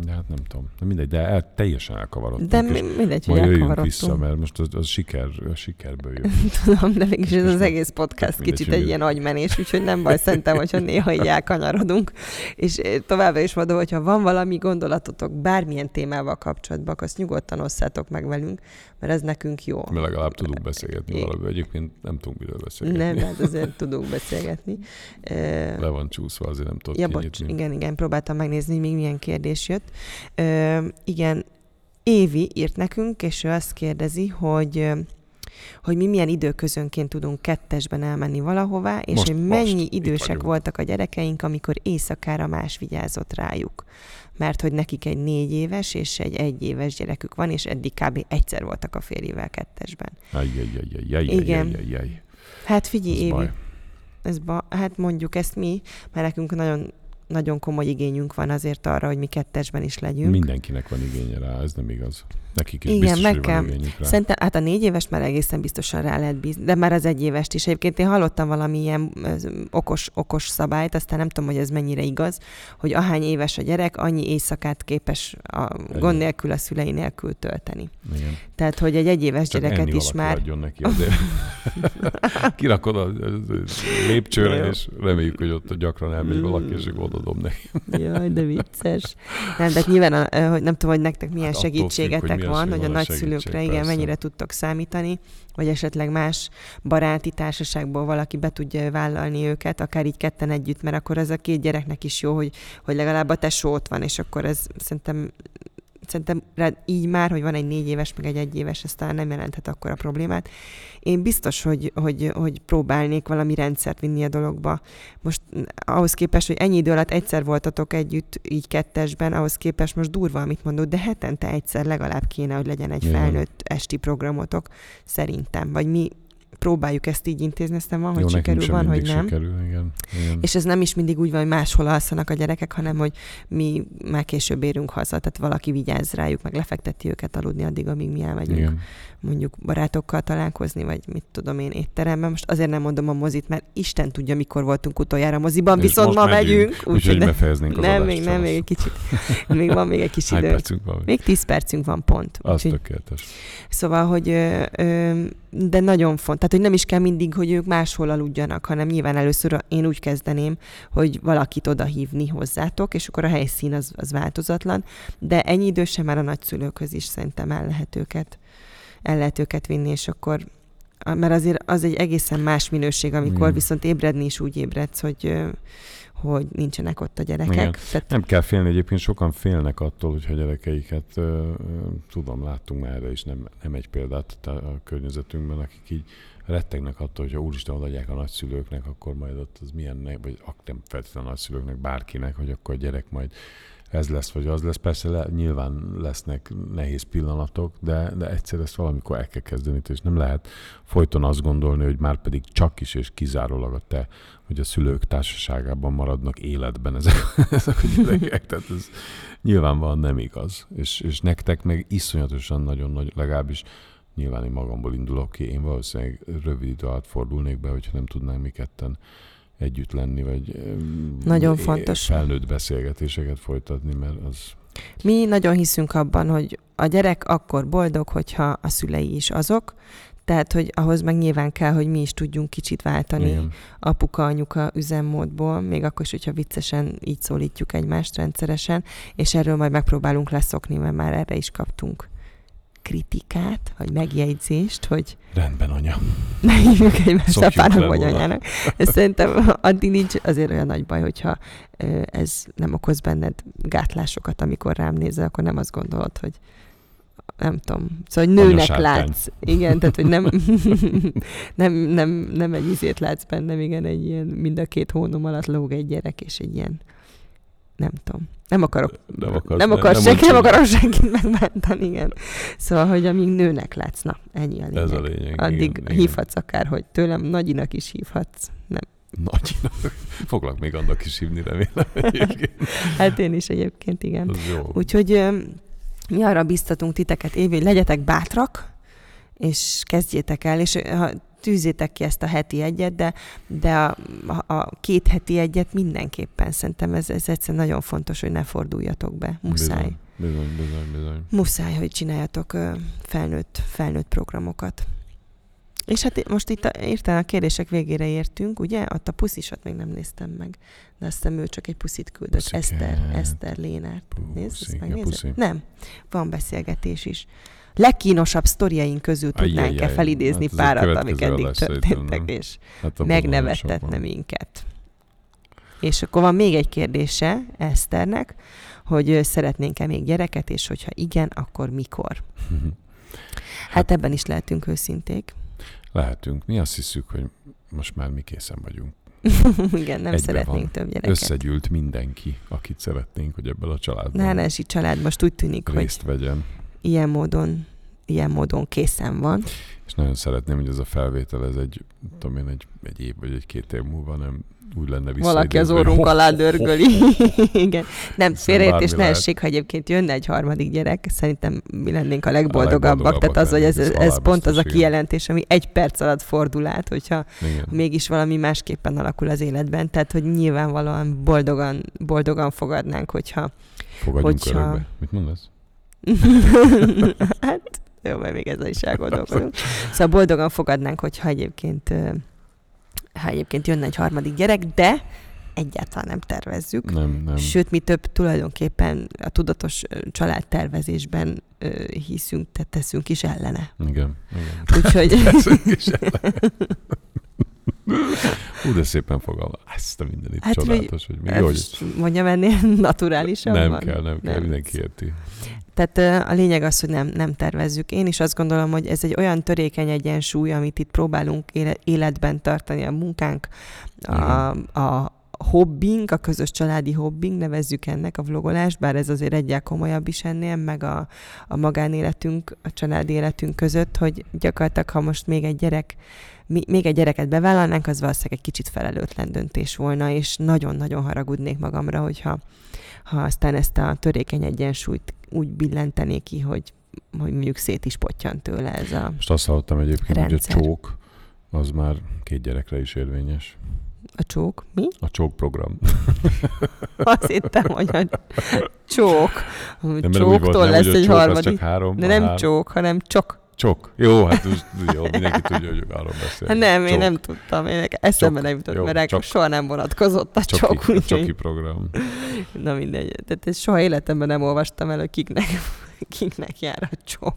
de hát nem tudom. De mindegy, de el, teljesen elkavarodtunk. De mi- mindegy, hogy elkavarodtunk. vissza, mert most az, az siker, a sikerből jön. [LAUGHS] Tudom, de mégis ez az egész podcast mindegy, kicsit egy ilyen agymenés, úgyhogy nem baj szerintem, hogyha [LAUGHS] néha így elkanyarodunk. És eh, továbbá is mondom, hogyha van valami gondolatotok bármilyen témával kapcsolatban, akkor azt nyugodtan osszátok meg velünk, mert ez nekünk jó. Mi legalább tudunk beszélgetni Igen. valamivel. Egyébként nem tudunk miről beszélgetni. Nem, hát [LAUGHS] azért tudunk beszélgetni. Eh, Le van csúszva, azért nem tudok Ja, bocs, igen, igen, próbáltam megnézni, még milyen kérdés jött. Ö, igen, Évi írt nekünk, és ő azt kérdezi, hogy hogy mi milyen időközönként tudunk kettesben elmenni valahová, és Most- hogy most, mennyi itt idősek voltak a gyerekeink, amikor éjszakára más vigyázott rájuk. Mert hogy nekik egy négy éves és egy egyéves gyerekük van, és eddig kb. egyszer voltak a férjével kettesben. Ajjajajajajaj, Igen. ajjajajaj. Hát figyelj, Ez Évi, baj. ez ba, hát mondjuk ezt mi, mert nekünk nagyon, nagyon komoly igényünk van azért arra, hogy mi kettesben is legyünk. Mindenkinek van igénye rá, ez nem igaz. Nekik is Igen, biztos, meg kell. Szerintem, hát a négy éves már egészen biztosan rá lehet bízni, de már az egy évest is. Egyébként én hallottam valami ilyen ö, okos, okos szabályt, aztán nem tudom, hogy ez mennyire igaz, hogy ahány éves a gyerek, annyi éjszakát képes a gond nélkül a szülei nélkül tölteni. Igen. Tehát, hogy egy egyéves Csak gyereket is már... adjon neki azért. [LAUGHS] Kirakod a lépcsőre, Jó. és reméljük, hogy ott gyakran elmegy Mm. valaki, és odadom neki. Jaj, de vicces. Nem, de hát nyilván, a- hogy nem tudom, hogy nektek milyen Hát segítségetek van, hogy a nagyszülőkre, igen, persze. mennyire tudtok számítani, vagy esetleg más baráti társaságból valaki be tudja vállalni őket, akár így ketten együtt, mert akkor ez a két gyereknek is jó, hogy, hogy legalább a tesó ott van, és akkor ez szerintem szerintem rád így már, hogy van egy négy éves, meg egy egy éves, ez talán nem jelenthet akkor a problémát. Én biztos, hogy, hogy, hogy próbálnék valami rendszert vinni a dologba. Most ahhoz képest, hogy ennyi idő alatt egyszer voltatok együtt, így kettesben, ahhoz képest most durva, amit mondod, de hetente egyszer legalább kéne, hogy legyen egy felnőtt esti programotok, szerintem. Vagy mi próbáljuk ezt így intézni, aztán van, hogy Jó, sikerül, van, hogy nem. sikerül, igen. igen. És ez nem is mindig úgy van, hogy máshol alszanak a gyerekek, hanem hogy mi már később érünk haza, tehát valaki vigyáz rájuk, meg lefekteti őket aludni addig, amíg mi elmegyünk igen. mondjuk barátokkal találkozni, vagy mit tudom én étteremben. Most azért nem mondom a mozit, mert Isten tudja, mikor voltunk utoljára moziban, És viszont ma megyünk, megyünk. Úgyhogy befejeznénk az nem, még nem, még egy kicsit. Még van még egy kis idő. Még 10 percünk van pont. Az Úgyhogy, tökéletes. szóval, hogy ö, ö, de nagyon font. Tehát, hogy nem is kell mindig, hogy ők máshol aludjanak, hanem nyilván először én úgy kezdeném, hogy valakit oda hívni hozzátok, és akkor a helyszín az, az változatlan, de ennyi idősen már a nagyszülőkhöz is szerintem el lehet őket, el lehet őket vinni, és akkor mert azért az egy egészen más minőség, amikor mm. viszont ébredni is úgy ébredsz, hogy hogy nincsenek ott a gyerekek. Igen. Tehát... Nem kell félni, egyébként sokan félnek attól, hogyha a gyerekeiket, tudom, láttunk már erre is, nem, nem egy példát a környezetünkben, akik így rettegnek attól, hogyha úristen odaadják a nagyszülőknek, akkor majd ott az milyen, vagy nem feltétlenül a nagyszülőknek, bárkinek, hogy akkor a gyerek majd ez lesz, vagy az lesz. Persze le, nyilván lesznek nehéz pillanatok, de, de egyszer ezt valamikor el kell kezdeni, és nem lehet folyton azt gondolni, hogy már pedig csak is és kizárólag a te, hogy a szülők társaságában maradnak életben ezek, [LAUGHS] ezek a gyerekek. Tehát ez nyilvánvalóan nem igaz. És, és nektek meg iszonyatosan nagyon nagy, legalábbis nyilván én magamból indulok ki, én valószínűleg rövid idő alatt fordulnék be, hogyha nem tudnánk mi ketten együtt lenni, vagy nagyon fontos. felnőtt beszélgetéseket folytatni, mert az... Mi nagyon hiszünk abban, hogy a gyerek akkor boldog, hogyha a szülei is azok, tehát, hogy ahhoz meg nyilván kell, hogy mi is tudjunk kicsit váltani Igen. apuka-anyuka üzemmódból, még akkor is, hogyha viccesen így szólítjuk egymást rendszeresen, és erről majd megpróbálunk leszokni, mert már erre is kaptunk kritikát, vagy megjegyzést, hogy... Rendben, anya. Ne hívjuk egymást apának vagy anyának. Ez szerintem addig nincs azért olyan nagy baj, hogyha ez nem okoz benned gátlásokat, amikor rám nézel, akkor nem azt gondolod, hogy nem tudom, szóval, hogy nőnek látsz. Igen, tehát, hogy nem, [LAUGHS] nem, nem, nem egy izét látsz bennem, igen, egy ilyen mind a két hónom alatt lóg egy gyerek, és egy ilyen nem tudom. Nem akarok, nem, akarsz, nem, akar nem, senki, nem akarom senkit megbántani, igen. Szóval, hogy amíg nőnek látsz, na, ennyi a lényeg. Ez a lényeg. Addig igen, hívhatsz igen. akár, hogy tőlem nagyinak is hívhatsz. Nem. Nagyinak? Foglak még annak is hívni, remélem hát én is egyébként, igen. Úgyhogy mi arra biztatunk titeket, Évi, hogy legyetek bátrak, és kezdjétek el, és ha tűzzétek ki ezt a heti egyet, de, de a, a két heti egyet mindenképpen szerintem ez, ez egyszerűen nagyon fontos, hogy ne forduljatok be. Muszáj. Bizony, bizony, bizony. bizony. Muszáj, hogy csináljatok felnőtt, felnőtt programokat. És hát most itt írtál a kérdések végére értünk, ugye? Ott a puszisat még nem néztem meg, de azt hiszem ő csak egy puszit küldött. Puszike. Eszter, Eszter Lénárt. Nézd, ezt megnézed? Nem, van beszélgetés is legkínosabb sztoriaink közül tudnánk-e felidézni hát párat, amik eddig történtek, [LAUGHS] és hát megnevettetne minket. És akkor van még egy kérdése Eszternek, hogy szeretnénk-e még gyereket, és hogyha igen, akkor mikor? [LAUGHS] Hát, hát ebben is lehetünk őszinték. Lehetünk. Mi azt hiszük, hogy most már mi készen vagyunk. [LAUGHS] Igen, nem Egybe szeretnénk van. több gyereket. Összegyűlt mindenki, akit szeretnénk, hogy ebből a családban Nánesi család most úgy tűnik, részt hogy vegyen. Ilyen módon ilyen módon készen van. És nagyon szeretném, hogy ez a felvétel, ez egy, tudom én, egy, egy év vagy egy két év múlva nem úgy lenne vissza. Valaki az orrunk alá dörgöli. [LAUGHS] Igen. Nem, félreértés ne essék, ha egyébként jönne egy harmadik gyerek, szerintem mi lennénk a legboldogabbak. A legboldogabbak Tehát az, hogy ez, ez, pont az a kijelentés, ami egy perc alatt fordul át, hogyha Igen. mégis valami másképpen alakul az életben. Tehát, hogy nyilvánvalóan boldogan, boldogan fogadnánk, hogyha... Fogadjunk hogyha... örökbe. Mit mondasz? [LAUGHS] hát jó, mert még ezzel is elgondolkodunk. Szóval boldogan fogadnánk, hogyha egyébként, ha egyébként jönne egy harmadik gyerek, de egyáltalán nem tervezzük. Nem, nem. Sőt, mi több tulajdonképpen a tudatos családtervezésben hiszünk, tehát teszünk is ellene. Igen. igen. Úgyhogy... [LAUGHS] Hú, de szépen fogalma. Ezt a mindenit hát, csodálatos, hogy mi hogy... Mondjam ennél [LAUGHS] naturálisan Nem van? kell, nem, nem kell, mindenki érti. Tehát a lényeg az, hogy nem, nem tervezzük. Én is azt gondolom, hogy ez egy olyan törékeny egyensúly, amit itt próbálunk életben tartani, a munkánk, a, a hobbing, a közös családi hobbing, nevezzük ennek a vlogolást, bár ez azért egyel komolyabb is ennél, meg a, a magánéletünk, a családi életünk között, hogy gyakorlatilag, ha most még egy gyerek mi, még egy gyereket bevállalnánk, az valószínűleg egy kicsit felelőtlen döntés volna, és nagyon-nagyon haragudnék magamra, hogyha ha aztán ezt a törékeny egyensúlyt úgy billentenék ki, hogy, hogy mondjuk szét is potyan tőle ez a Most azt hallottam egyébként, rendszer. hogy a csók az már két gyerekre is érvényes. A csók? Mi? A csók program. [LAUGHS] Azt hittem, hogy a csók. Nem, Csóktól lesz nem, egy csók harmadik. Csak három, de nem három. csók, hanem csak Csok. Jó, hát jó, mindenki tudja, hogy arról beszél. Hát nem, én Csok. nem tudtam. Én eszembe Csok. nem jutott, Jó, mert csok. soha nem vonatkozott a Csoki, csok. a úgyhogy- csoki program. Na mindegy. Tehát ezt soha életemben nem olvastam el, hogy kiknek, kiknek jár a csok.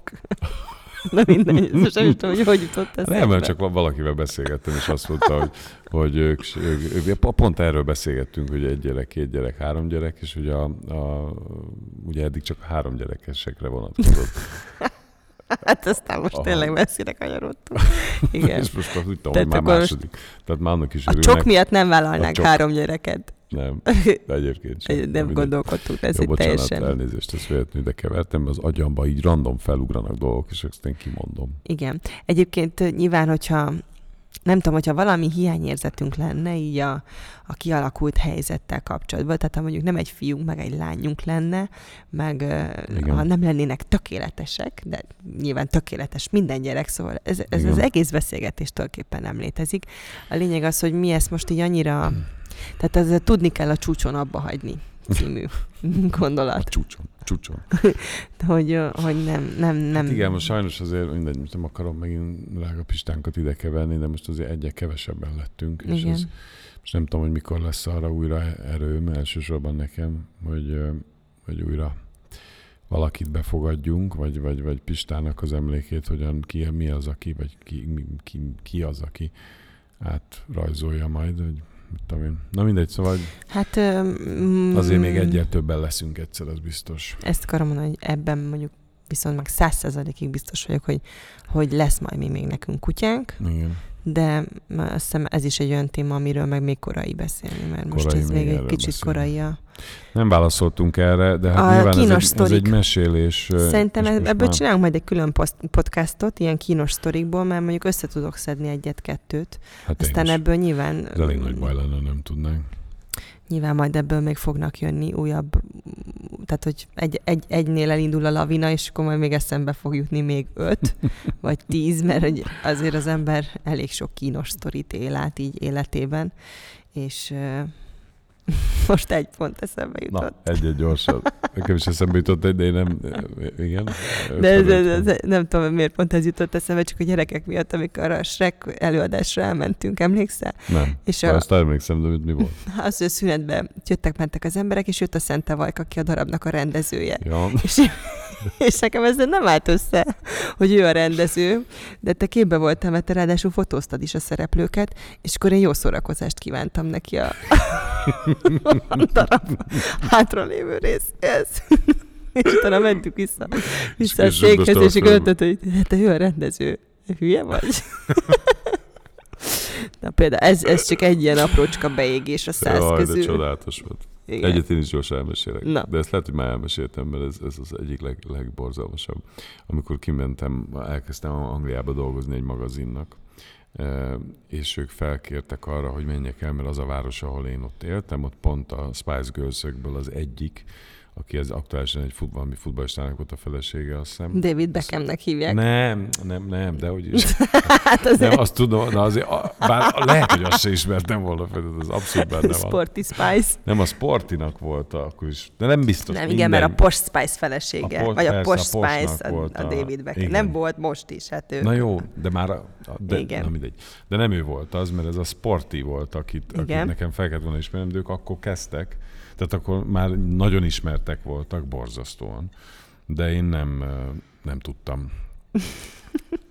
Na mindegy, most nem tudom, hogy hogy jutott eszembe. Nem, mert csak valakivel beszélgettem, és azt mondta, hogy, hogy ők, ők, ők, pont erről beszélgettünk, hogy egy gyerek, két gyerek, három gyerek, és ugye, a, a, ugye eddig csak három gyerekesekre vonatkozott. [LAUGHS] Hát aztán most Aha. tényleg messzire kanyarodtunk. [LAUGHS] Igen. és most azt Tehát hogy már most második. Tehát már annak is A örülnek. csok miatt nem vállalnánk A csok. három gyereket. Nem, de egyébként sem. [LAUGHS] Nem mindegy. gondolkodtunk, ez bocsánat, teljesen... elnézést, ezt véletlenül ide kevertem, az agyamba így random felugranak dolgok, és ezt én kimondom. Igen. Egyébként nyilván, hogyha nem tudom, hogyha valami hiányérzetünk lenne így a, a kialakult helyzettel kapcsolatban, tehát ha mondjuk nem egy fiunk, meg egy lányunk lenne, meg Igen. ha nem lennének tökéletesek, de nyilván tökéletes minden gyerek, szóval ez, ez Igen. az egész beszélgetés tulajdonképpen nem létezik. A lényeg az, hogy mi ezt most így annyira, tehát ezzel tudni kell a csúcson abba hagyni című [LAUGHS] A gondolat, csúcson. Csúcson. [LAUGHS] hogy, hogy nem, nem, nem. Hát igen, most sajnos azért mindegy, most nem akarom megint drága pistánkat ide keverni, de most azért egyre kevesebben lettünk, és Igen. ez, most nem tudom, hogy mikor lesz arra újra erőm, elsősorban nekem, hogy, hogy újra valakit befogadjunk, vagy, vagy, vagy Pistának az emlékét, hogyan ki, mi az, aki, vagy ki, ki, ki az, aki átrajzolja majd, hogy tudom én. Na mindegy, szóval Hát, mm, azért még egyel többen leszünk egyszer, az biztos. Ezt akarom mondani, hogy ebben mondjuk viszont meg száz százalékig biztos vagyok, hogy, hogy lesz majd mi még nekünk kutyánk, Igen. de azt hiszem ez is egy olyan téma, amiről meg még korai beszélni, mert most Korai ez még még egy kicsit beszélni. korai a... Nem válaszoltunk erre, de hát A nyilván ez kínos egy, ez egy mesélés. Szerintem most ebből már- csinálunk majd egy külön podcastot, ilyen kínos sztorikból, mert mondjuk össze tudok szedni egyet-kettőt. Hát Aztán ebből nyilván... Ez elég nagy baj lenne, nem tudnánk. Nyilván majd ebből még fognak jönni újabb, tehát hogy egy, egy, egynél elindul a lavina, és akkor majd még eszembe fog jutni még öt, [LAUGHS] vagy tíz, mert hogy azért az ember elég sok kínos sztorit él át így életében, és [LAUGHS] most egy pont eszembe Na, jutott. egy-egy gyorsan. Nekem is eszembe jutott egy, de én nem... Igen? [LAUGHS] De ez, Ötven, ez, nem tudom, miért pont ez jutott eszembe, csak a gyerekek miatt, amikor a Shrek előadásra elmentünk, emlékszel? Nem. És A... Azt emlékszem, de mi volt? [LAUGHS] az, hogy a szünetben jöttek-mentek az emberek, és jött a Szente Vajk, aki a darabnak a rendezője. Ja. És, [LAUGHS] és nekem ez nem állt össze, hogy ő a rendező, de te képbe voltál, mert te ráadásul fotóztad is a szereplőket, és akkor én jó szórakozást kívántam neki a, a darab hátralévő részhez. [LAUGHS] És utána mentünk vissza, vissza a És székhez, később és mondtad, hogy hát te ő a rendező. Hülye vagy? [LAUGHS] Na például ez, ez csak egy ilyen aprócska beégés a száz Jaj, de közül. csodálatos volt. Igen. Egyet én is gyorsan elmesélek. Na. De ezt lehet, hogy már elmeséltem, mert ez, ez az egyik leg, legborzalmasabb. Amikor kimentem, elkezdtem Angliába dolgozni egy magazinnak, eh, és ők felkértek arra, hogy menjek el, mert az a város, ahol én ott éltem, ott pont a Spice girls az egyik, aki ez aktuálisan egy fut, valami futballistának volt a felesége, azt hiszem. David Beckhamnek hívják. Nem, nem, nem, de hogy is. [LAUGHS] Hát azért Nem, azt tudom, de azért, a- bár lehet, hogy azt se ismertem volna fel, az abszolút benne van. Sporty Spice. Nem, a Sportinak volt akkor is, de nem biztos. Nem, igen, mert a. Posh Spice felesége. A Posh- vagy a Posh Poshnak Spice, a, a a- David Beckham. igen. Nem volt most is, hát ő. Na jó, de már, a, de, Igen. na mindegy. De nem ő volt az, mert ez a Sporti volt, akit, akit nekem fel kellett volna ismernem, de ők akkor kezdtek, tehát akkor már nagyon ismertek voltak, borzasztóan. De én nem, nem tudtam.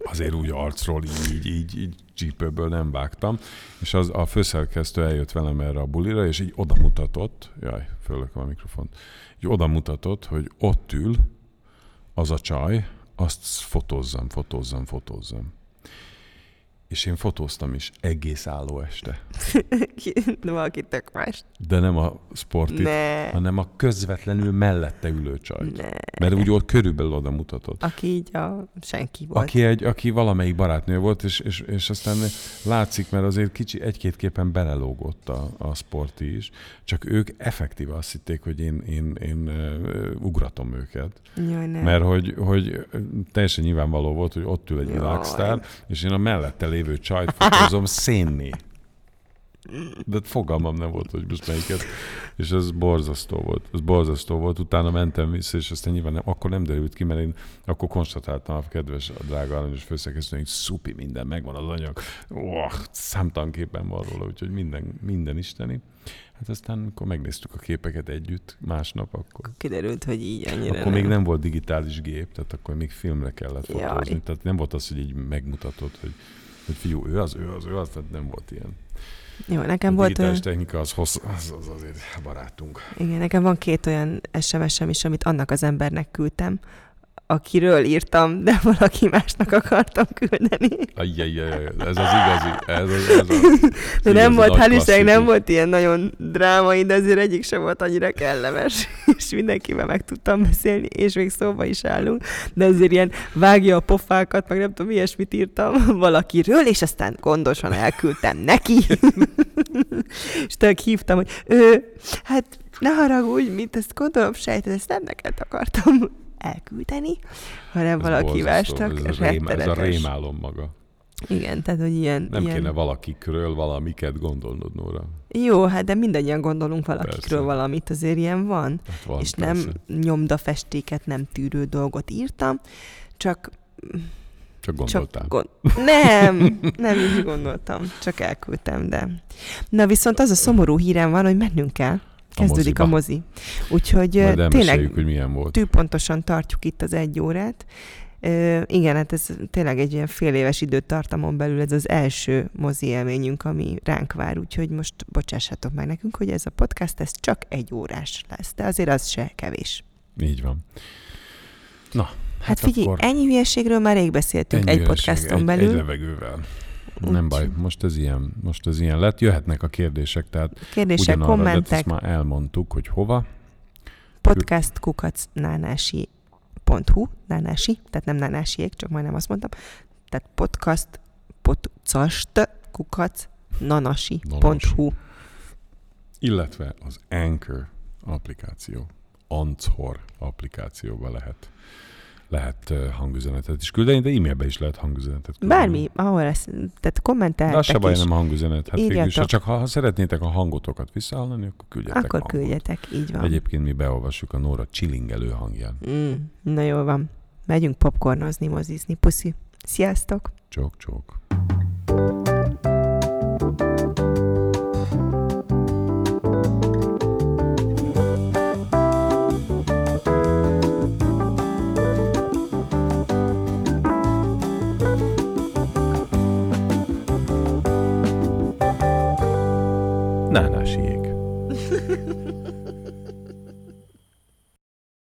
Azért úgy arcról így, így, így csípőből nem vágtam. És az, a főszerkesztő eljött velem erre a bulira, és így oda mutatott, jaj, fölököm a mikrofont, így oda mutatott, hogy ott ül az a csaj, azt fotózzam, fotózzam, fotózzam. És én fotóztam is egész álló este. [LAUGHS] De valaki tök más. De nem a sportit, Ne. hanem a közvetlenül mellette ülő csajt. Ne. Mert úgy ott körülbelül oda mutatott. Aki így a senki volt. Aki, egy, aki valamelyik barátnő volt, és, és, és aztán látszik, mert azért kicsi egy-két képen belelógott a, a sporti is, csak ők effektíve azt hitték, hogy én, én, én uh, ugratom őket. Jaj, nem. Mert hogy, hogy teljesen nyilvánvaló volt, hogy ott ül egy világsztár, és én a mellette lévő csajt fotózom szénné. De fogalmam nem volt, hogy most melyiket. És ez borzasztó volt. Ez borzasztó volt. Utána mentem vissza, és aztán nyilván nem, akkor nem derült ki, mert én akkor konstatáltam a kedves, a drága aranyos főszerkesztő, hogy szupi, minden megvan az anyag. Oh, számtanképpen van róla, úgyhogy minden, minden isteni. Hát aztán, amikor megnéztük a képeket együtt másnap, akkor... Kiderült, hogy így annyira Akkor még nem volt digitális gép, tehát akkor még filmre kellett Jaj. fotózni. Tehát nem volt az, hogy így megmutatod, hogy, hogy fiú, ő az, ő az, ő az, tehát nem volt ilyen. Jó, A nekem volt digitális olyan, technika az, hossz, az, az azért barátunk. igen, nekem van két olyan SMS-em is, amit annak az embernek küldtem, akiről írtam, de [LAUGHS] valaki másnak akartam küldeni. Ajjajjaj, ez az igazi, ez az, ez az De nem volt, nagy hál' Istennek nem volt ilyen nagyon drámai, de azért egyik sem volt annyira kellemes, [LAUGHS] és mindenkivel meg tudtam beszélni, és még szóba is állunk, de azért ilyen vágja a pofákat, meg nem tudom, ilyesmit írtam [LAUGHS] valakiről, és aztán gondosan elküldtem neki. és tök hívtam, hogy ő, hát ne haragudj, mint ezt gondolom, sejted, ezt nem neked akartam elküldeni, hanem Ez valaki másnak ez a, rém, ez a rémálom maga. Igen, tehát, hogy ilyen... Nem ilyen... kéne valakikről valamiket gondolnod, Nóra. Jó, hát de mindannyian gondolunk valakikről Persze. valamit, azért ilyen van. Hát van, és persze. nem nyomdafestéket, nem tűrő dolgot írtam, csak... Csak gondoltál. Csak gond... Nem, nem így gondoltam, csak elküldtem, de... Na viszont az a szomorú hírem van, hogy mennünk kell. Kezdődik a, moziba. mozi. Úgyhogy Majd tényleg hogy milyen volt. tűpontosan tartjuk itt az egy órát. Ö, igen, hát ez tényleg egy ilyen fél éves időtartamon belül ez az első mozi élményünk, ami ránk vár, úgyhogy most bocsássatok meg nekünk, hogy ez a podcast, ez csak egy órás lesz, de azért az se kevés. Így van. Na, Hát, hát figyelj, akkor ennyi hülyeségről már rég beszéltünk egy ennyi üreség, podcaston egy, belül. Egy levegővel. Nem baj, most ez ilyen, most ez ilyen lett. Jöhetnek a kérdések, tehát Kérdések, ugyanarra, de kommentek, ezt már elmondtuk, hogy hova. podcastkukacnánási.hu, nánási, tehát nem nánásiék, csak majdnem azt mondtam, tehát podcast, podcast, kukac, nanasi.hu. Illetve az Anchor applikáció, Anchor applikációba lehet lehet hangüzenetet is küldeni, de e-mailbe is lehet hangüzenetet küldeni. Bármi, ahol lesz, tehát De az se baj, is, nem hangüzenet. Hát végül is, csak ha, ha szeretnétek a hangotokat visszahallani, akkor küldjetek akkor hangot. küldjetek, így van. Egyébként mi beolvassuk a Nóra csilingelő hangján. Mm, na jól van. Megyünk popcornozni, mozizni. Puszi. Sziasztok! Csók-csók. Nánásiék.